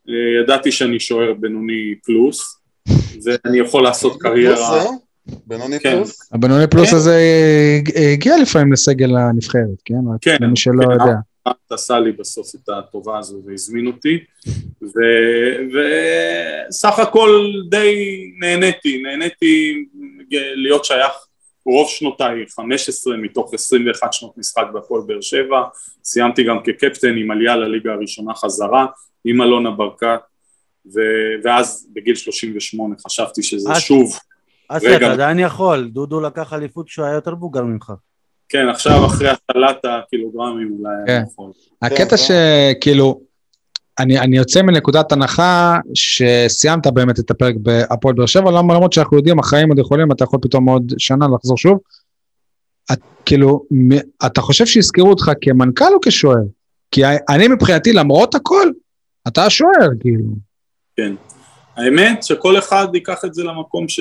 אה, ידעתי שאני שוער בינוני פלוס, ואני יכול לעשות קריירה... בינוני כן. פלוס? הבינוני פלוס כן. הזה הגיע לפעמים לסגל הנבחרת, כן? כן, למי שלא כן. יודע. את עשה לי בסוף את הטובה הזו והזמין אותי וסך הכל די נהניתי, נהניתי להיות שייך רוב שנותיי, 15 מתוך 21 שנות משחק בהפועל באר שבע, סיימתי גם כקפטן עם עלייה לליגה הראשונה חזרה עם אלונה ברקת ו... ואז בגיל 38 חשבתי שזה אז- שוב, אסי. אתה עדיין יכול, דודו לקח אליפות כשהוא היה יותר מבוגר ממך. כן עכשיו אחרי הטלת הקילוגרמים אולי כן. הקטע כן. שכאילו, אני, אני יוצא מנקודת הנחה שסיימת באמת את הפרק בהפועל באר שבע, למה למרות שאנחנו יודעים, החיים עוד יכולים, אתה יכול פתאום עוד שנה לחזור שוב. את, כאילו, מ- אתה חושב שיזכרו אותך כמנכ"ל או כשוער? כי אני מבחינתי, למרות הכל, אתה השוער, כאילו. כן. האמת שכל אחד ייקח את זה למקום ש...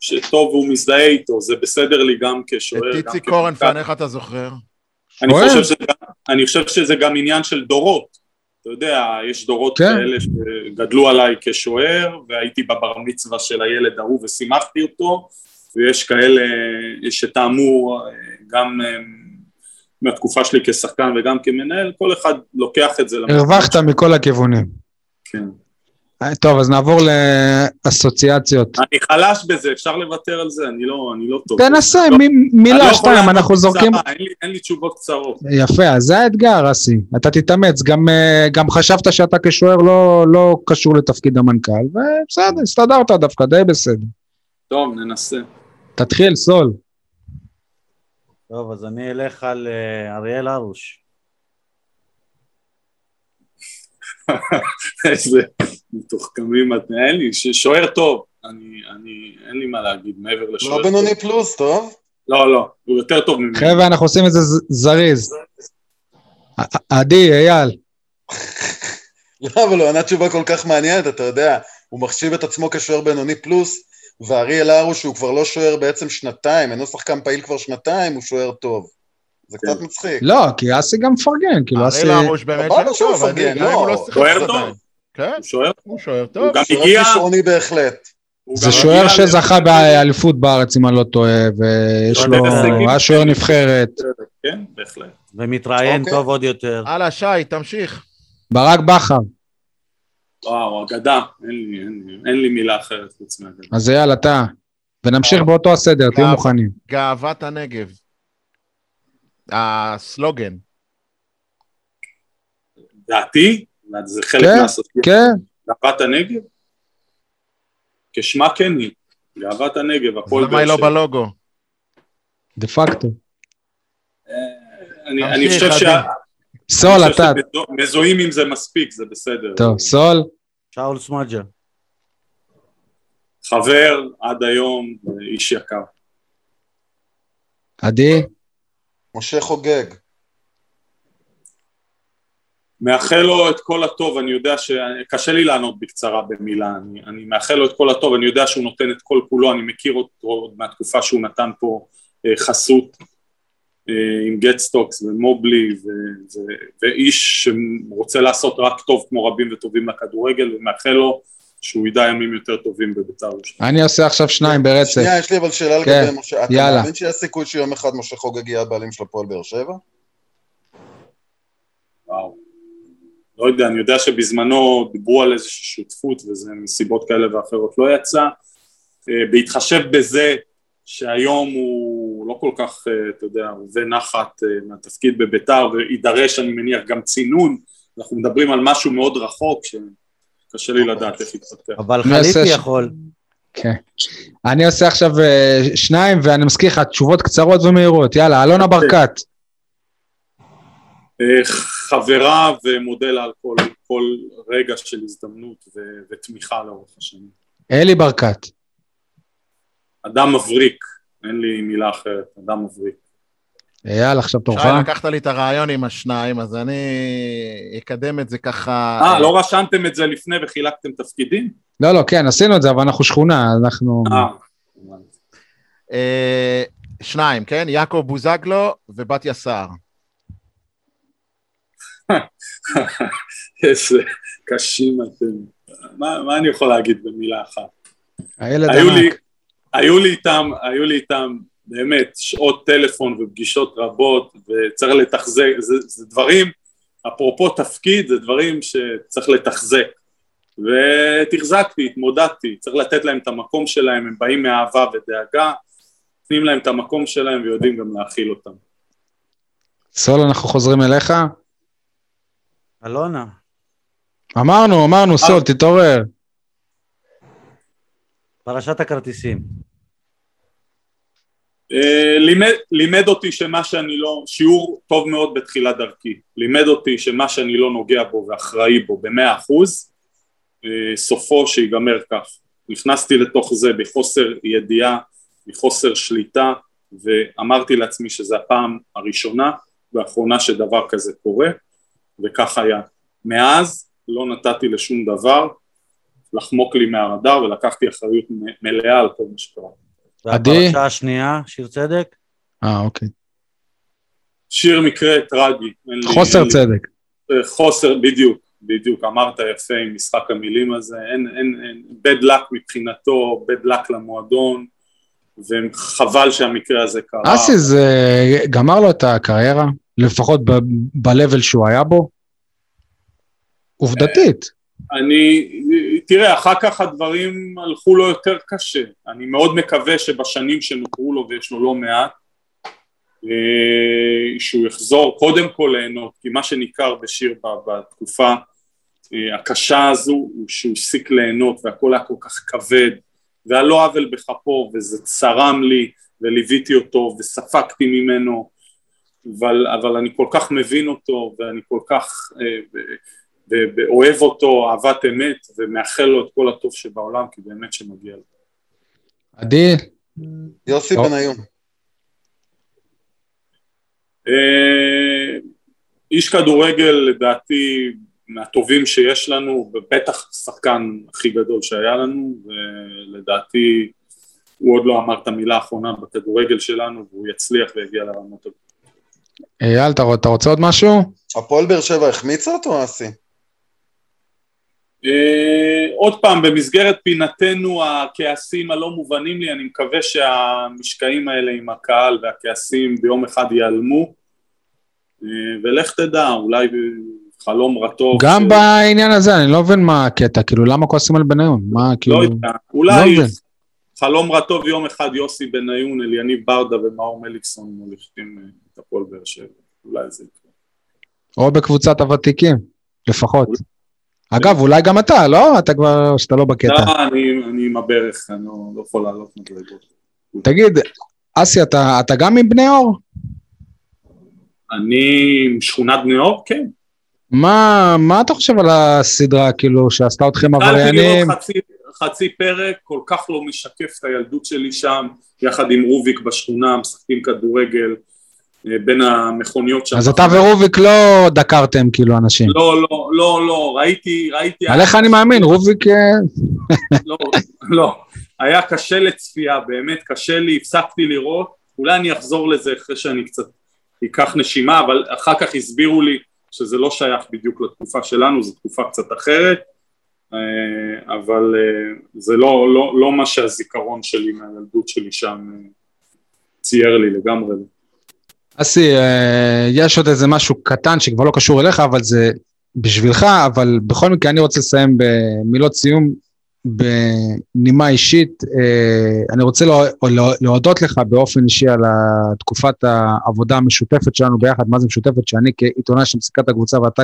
שטוב והוא מזדהה איתו, זה בסדר לי גם כשוער. את איציק כמנכ"ל. קורן איך אתה זוכר? אני? חושב, שזה, אני חושב שזה גם עניין של דורות. אתה יודע, יש דורות כן. כאלה שגדלו עליי כשוער, והייתי בבר מצווה של הילד ההוא ושימחתי אותו, ויש כאלה שטעמו אה, גם אה, מהתקופה שלי כשחקן וגם כמנהל, כל אחד לוקח את זה למקום הרווחת מכל הכיוונים. כן. טוב, אז נעבור לאסוציאציות. אני חלש בזה, אפשר לוותר על זה, אני לא, אני לא טוב. תנסה, לא- לא מילה, יכול שתיים, אנחנו זורקים... אין לי- אין לי תשובות קצרות. יפה, אז זה האתגר, אסי. אתה תתאמץ. גם, אה, גם חשבת שאתה כשוער לא, לא קשור לתפקיד המנכ"ל, ובסדר, הסתדרת דווקא, די בסדר. טוב, ננסה. תתחיל, סול. טוב, אז אני אלך על אה, אריאל הרוש. איזה מתוחכמים אתם, אין לי, ש- שוער טוב, אני, אני, אין לי מה להגיד מעבר לשוער לא. בינוני פלוס, טוב? לא, לא, הוא יותר טוב ממני. חבר'ה, אנחנו עושים את זה זריז. עדי, אייל. לא, אבל הוא ענה תשובה כל כך מעניינת, אתה יודע, הוא מחשיב את עצמו כשוער בינוני פלוס, ואריאל הרוש, שהוא כבר לא שוער בעצם שנתיים, אינו שחקן פעיל כבר שנתיים, הוא שוער טוב. זה קצת מצחיק. לא, כי אסי גם מפרגן, כאילו אסי... הראל הרוש באמת סבבה שם שהוא טוב, אני- גם אם הוא לא. לא שוער. טוב. כן, הוא שוער, הוא שוער טוב. הוא גם שוער הגיע, כישרוני בהחלט. זה שוער שזכה באליפות בארץ, אם אני לא טועה, ויש שוער לו... היה שוער נבחרת. כן, בהחלט. ומתראיין אוקיי. טוב עוד יותר. הלאה, שי, תמשיך. ברק בכר. וואו, אגדה, אין לי, אין לי, אין לי מילה אחרת חוץ מהאגדה. אז אייל, אתה. ונמשיך באותו הסדר, תהיו. מוכנים. גאוות הנגב. הסלוגן. דעתי, זה חלק כן, מהסוציאציה. כן, גאוות הנגב? כשמה כן היא, גאוות הנגב, הפועל למה היא לא שבע. בלוגו? דה פקטו. אני אני חושב. שה- סול, אתה. שמזוהים עם זה מספיק, זה בסדר. טוב, סול. שאול סמג'ה. חבר עד היום, איש יקר. עדי. משה חוגג. מאחל לו את כל הטוב, אני יודע שקשה לי לענות בקצרה במילה, אני, אני מאחל לו את כל הטוב, אני יודע שהוא נותן את כל כולו, אני מכיר אותו עוד מהתקופה שהוא נתן פה אה, חסות אה, עם GetStocks ו Mobli ו, ו, ואיש שרוצה לעשות רק טוב כמו רבים וטובים לכדורגל ומאחל לו שהוא ידע ימים יותר טובים בבית"ר ירושלים. אני עושה עכשיו שניים ברצף. שנייה, יש לי אבל שאלה כן, לגבי משה. אתה יאללה. מאמין שיש סיכוי שיום אחד משה חוגג יהיה הבעלים של הפועל באר שבע? וואו. לא יודע, אני יודע שבזמנו דיברו על איזושהי שותפות וזה מסיבות כאלה ואחרות לא יצא. אה, בהתחשב בזה שהיום הוא לא כל כך, אה, אתה יודע, רווה נחת אה, מהתפקיד בביתר ויידרש, אני מניח, גם צינון. אנחנו מדברים על משהו מאוד רחוק שקשה לי לדעת איך יתפתח. אבל חליפי יכול. כן. אני עושה עכשיו אה, שניים, ואני מזכיר לך, תשובות קצרות ומהירות. יאללה, אלונה ברקת. אה, חברה ומודה לה על כל, כל רגע של הזדמנות ו- ותמיכה לאורך השנים. אלי ברקת. אדם מבריק, אין לי מילה אחרת, אדם מבריק. אייל, עכשיו תורך. שי, לקחת לי את הרעיון עם השניים, אז אני אקדם את זה ככה... אה, לא רשמתם את זה לפני וחילקתם תפקידים? לא, לא, כן, עשינו את זה, אבל אנחנו שכונה, אנחנו... אה, אה, שניים, כן? יעקב בוזגלו ובתיה סער. איזה קשים אתם. מה, מה אני יכול להגיד במילה אחת? הילד היו לי, ענק. היו לי איתם, היו לי איתם באמת שעות טלפון ופגישות רבות וצריך לתחזק, זה, זה דברים, אפרופו תפקיד, זה דברים שצריך לתחזק. ותחזקתי, התמודדתי, צריך לתת להם את המקום שלהם, הם באים מאהבה ודאגה, נותנים להם את המקום שלהם ויודעים גם להכיל אותם. סול, אנחנו חוזרים אליך. אלונה. אמרנו, אמרנו, סול, תתעורר. פרשת הכרטיסים. אה, לימד, לימד אותי שמה שאני לא, שיעור טוב מאוד בתחילת דרכי, לימד אותי שמה שאני לא נוגע בו ואחראי בו במאה אחוז, אה, סופו שיגמר כך. נכנסתי לתוך זה בחוסר ידיעה, מחוסר שליטה, ואמרתי לעצמי שזו הפעם הראשונה והאחרונה שדבר כזה קורה, וכך היה. מאז לא נתתי לשום דבר לחמוק לי מהרדאר ולקחתי אחריות מלאה על כל מה שקרה. עדי? והפרשה השנייה, שיר צדק? אה, אוקיי. שיר מקרה טרגי. חוסר לי- צדק. אה, חוסר, בדיוק, בדיוק, אמרת יפה עם משחק המילים הזה, אין, אין, אין, bad luck מבחינתו, bad luck למועדון, וחבל שהמקרה הזה קרה. אסי, זה גמר לו את הקריירה, לפחות ב- ב-level שהוא היה בו? עובדתית. אני, תראה, אחר כך הדברים הלכו לו יותר קשה. אני מאוד מקווה שבשנים שנותרו לו, ויש לו לא מעט, אה, שהוא יחזור קודם כל ליהנות, כי מה שניכר בשיר בתקופה אה, הקשה הזו הוא שהוא הפסיק ליהנות והכל היה כל כך כבד ועל לא עוול בכפו וזה צרם לי וליוויתי אותו וספגתי ממנו אבל, אבל אני כל כך מבין אותו ואני כל כך אה, ואוהב אותו אהבת אמת ומאחל לו את כל הטוב שבעולם כי באמת שמגיע לו. עדי? יוסי בניון. אה, איש כדורגל לדעתי מהטובים שיש לנו, ובטח השחקן הכי גדול שהיה לנו, ולדעתי הוא עוד לא אמר את המילה האחרונה בכדורגל שלנו, והוא יצליח ויגיע לרמות הזאת. אייל, אתה רוצה עוד משהו? הפועל באר שבע החמיצה אותו, אסי? Uh, עוד פעם, במסגרת פינתנו הכעסים הלא מובנים לי, אני מקווה שהמשקעים האלה עם הקהל והכעסים ביום אחד ייעלמו, uh, ולך תדע, אולי חלום רטוב. גם ש... בעניין הזה, אני לא מבין מה הקטע, כאילו, למה כועסים על בניון? מה, לא כאילו... לא יודע, אולי לא חלום רטוב יום אחד יוסי בניון, אליניב ברדה ומאור מליקסון מוליכים אה, את הפועל באר שבע, אולי זה יקרה. או בקבוצת הוותיקים, לפחות. אגב, אולי גם אתה, לא? אתה כבר, שאתה לא בקטע. לא, אני עם הברך, אני לא, לא יכול לעלות מדרגות. תגיד, אסי, אתה, אתה גם עם בני אור? אני עם שכונת בני אור? כן. מה, מה אתה חושב על הסדרה, כאילו, שעשתה אתכם עבריינים? חצי, חצי פרק, כל כך לא משקף את הילדות שלי שם, יחד עם רוביק בשכונה, משחקים כדורגל. אה, בין המכוניות שם. אז אתה ורוביק לא דקרתם כאילו אנשים. לא, לא, לא, לא, ראיתי, ראיתי... עליך אני מאמין, רוביק... אה, לא, לא, היה קשה לצפייה, באמת קשה לי, הפסקתי לראות, אולי אני אחזור לזה אחרי שאני קצת אקח נשימה, אבל אחר כך הסבירו לי שזה לא שייך בדיוק לתקופה שלנו, זו תקופה קצת אחרת, אה, אבל זה לא, לא, לא מה שהזיכרון שלי מהילדות שלי שם צייר לי לגמרי. אסי, אה, יש עוד איזה משהו קטן שכבר לא קשור אליך, אבל זה בשבילך, אבל בכל מקרה אני רוצה לסיים במילות סיום בנימה אישית. אה, אני רוצה להודות לך באופן אישי על תקופת העבודה המשותפת שלנו ביחד, מה זה משותפת? שאני כעיתונאי של פסיקת הקבוצה ואתה.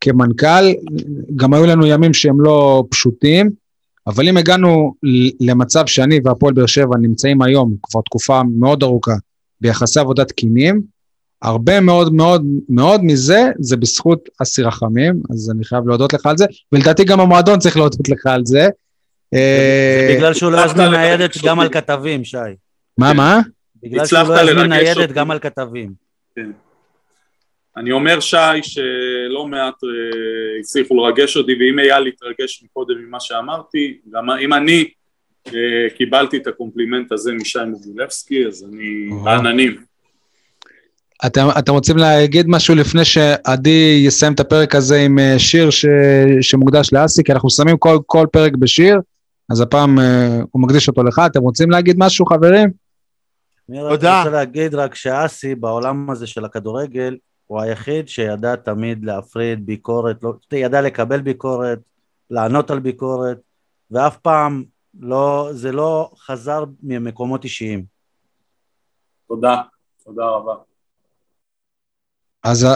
כמנכ"ל, גם היו לנו ימים שהם לא פשוטים, אבל אם הגענו למצב שאני והפועל באר שבע נמצאים היום, כבר תקופה מאוד ארוכה, ביחסי עבודה תקינים, הרבה מאוד מאוד מאוד מזה זה בזכות אסי רחמים, אז אני חייב להודות לך על זה, ולדעתי גם המועדון צריך להודות לך על זה. אה, בגלל שהוא לא יזמין ניידת גם על כתבים, שי. מה, מה? בגלל שהוא לא יזמין ניידת גם על כתבים. כן. אני אומר, שי, שלא מעט אה, הצליחו לרגש אותי, ואם אייל התרגש מקודם ממה שאמרתי, גם אם אני קיבלתי את הקומפלימנט הזה משי מוגילבסקי, אז אני בעננים. אתם, אתם רוצים להגיד משהו לפני שעדי יסיים את הפרק הזה עם אה, שיר ש, שמוקדש לאסי? כי אנחנו שמים כל, כל פרק בשיר, אז הפעם אה, הוא מקדיש אותו לך. אתם רוצים להגיד משהו, חברים? אני תודה. רוצה להגיד רק שאסי בעולם הזה של הכדורגל, הוא היחיד שידע תמיד להפריד ביקורת, לא, ידע לקבל ביקורת, לענות על ביקורת, ואף פעם לא, זה לא חזר ממקומות אישיים. תודה, תודה רבה. אז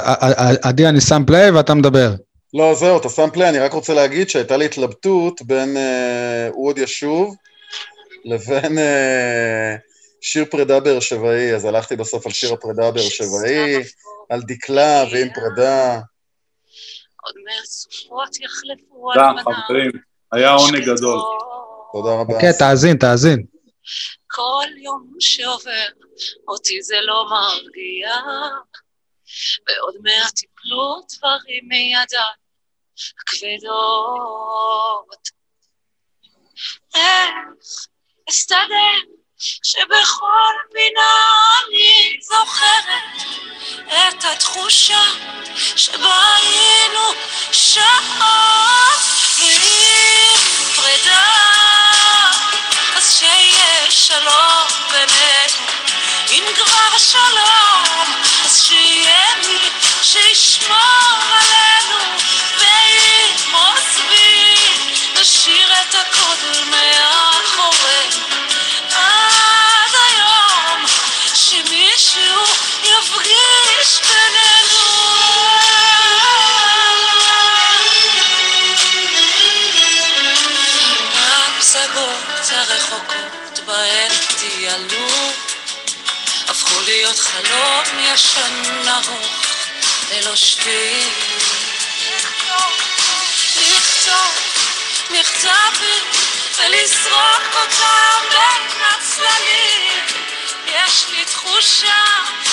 עדי, אני שם פליי ואתה מדבר. לא, זהו, אתה שם פליי, אני רק רוצה להגיד שהייתה לי התלבטות בין אה, הוא עוד ישוב לבין אה, שיר פרידה באר שבעי, אז הלכתי בסוף על שיר הפרידה הבאר שבעי, על דקלה ועם פרידה. עוד מהסופות יחלפו על מנה. תודה, חברים, היה עונג גדול. תודה רבה. כן, תאזין, תאזין. כל יום שעובר אותי זה לא מרגיע, ועוד מעט יפלו דברים מידיי הכבדות. איך אסתדר שבכל פינה אני זוכרת את התחושה שבה היינו שעות ועם פרידה שיהיה שלום בינינו אם כבר שלום אז שיהיה מי שישמור עלינו ואם עוזבים הדקות טיילו הפכו להיות חלום ישן נמוך ללא שביל. לכתוב מכתבים ולזרוק אותם בין הצללים. יש לי תחושה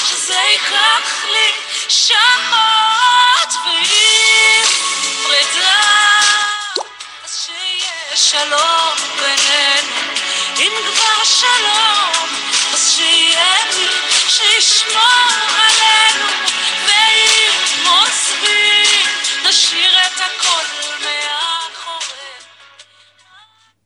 שזה ייקח לי שעות ואם פרידה. אז שיהיה שלום בינינו אם כבר שלום, אז שיהיה מי שישמור עלינו וירמוס בי, נשאיר את הכל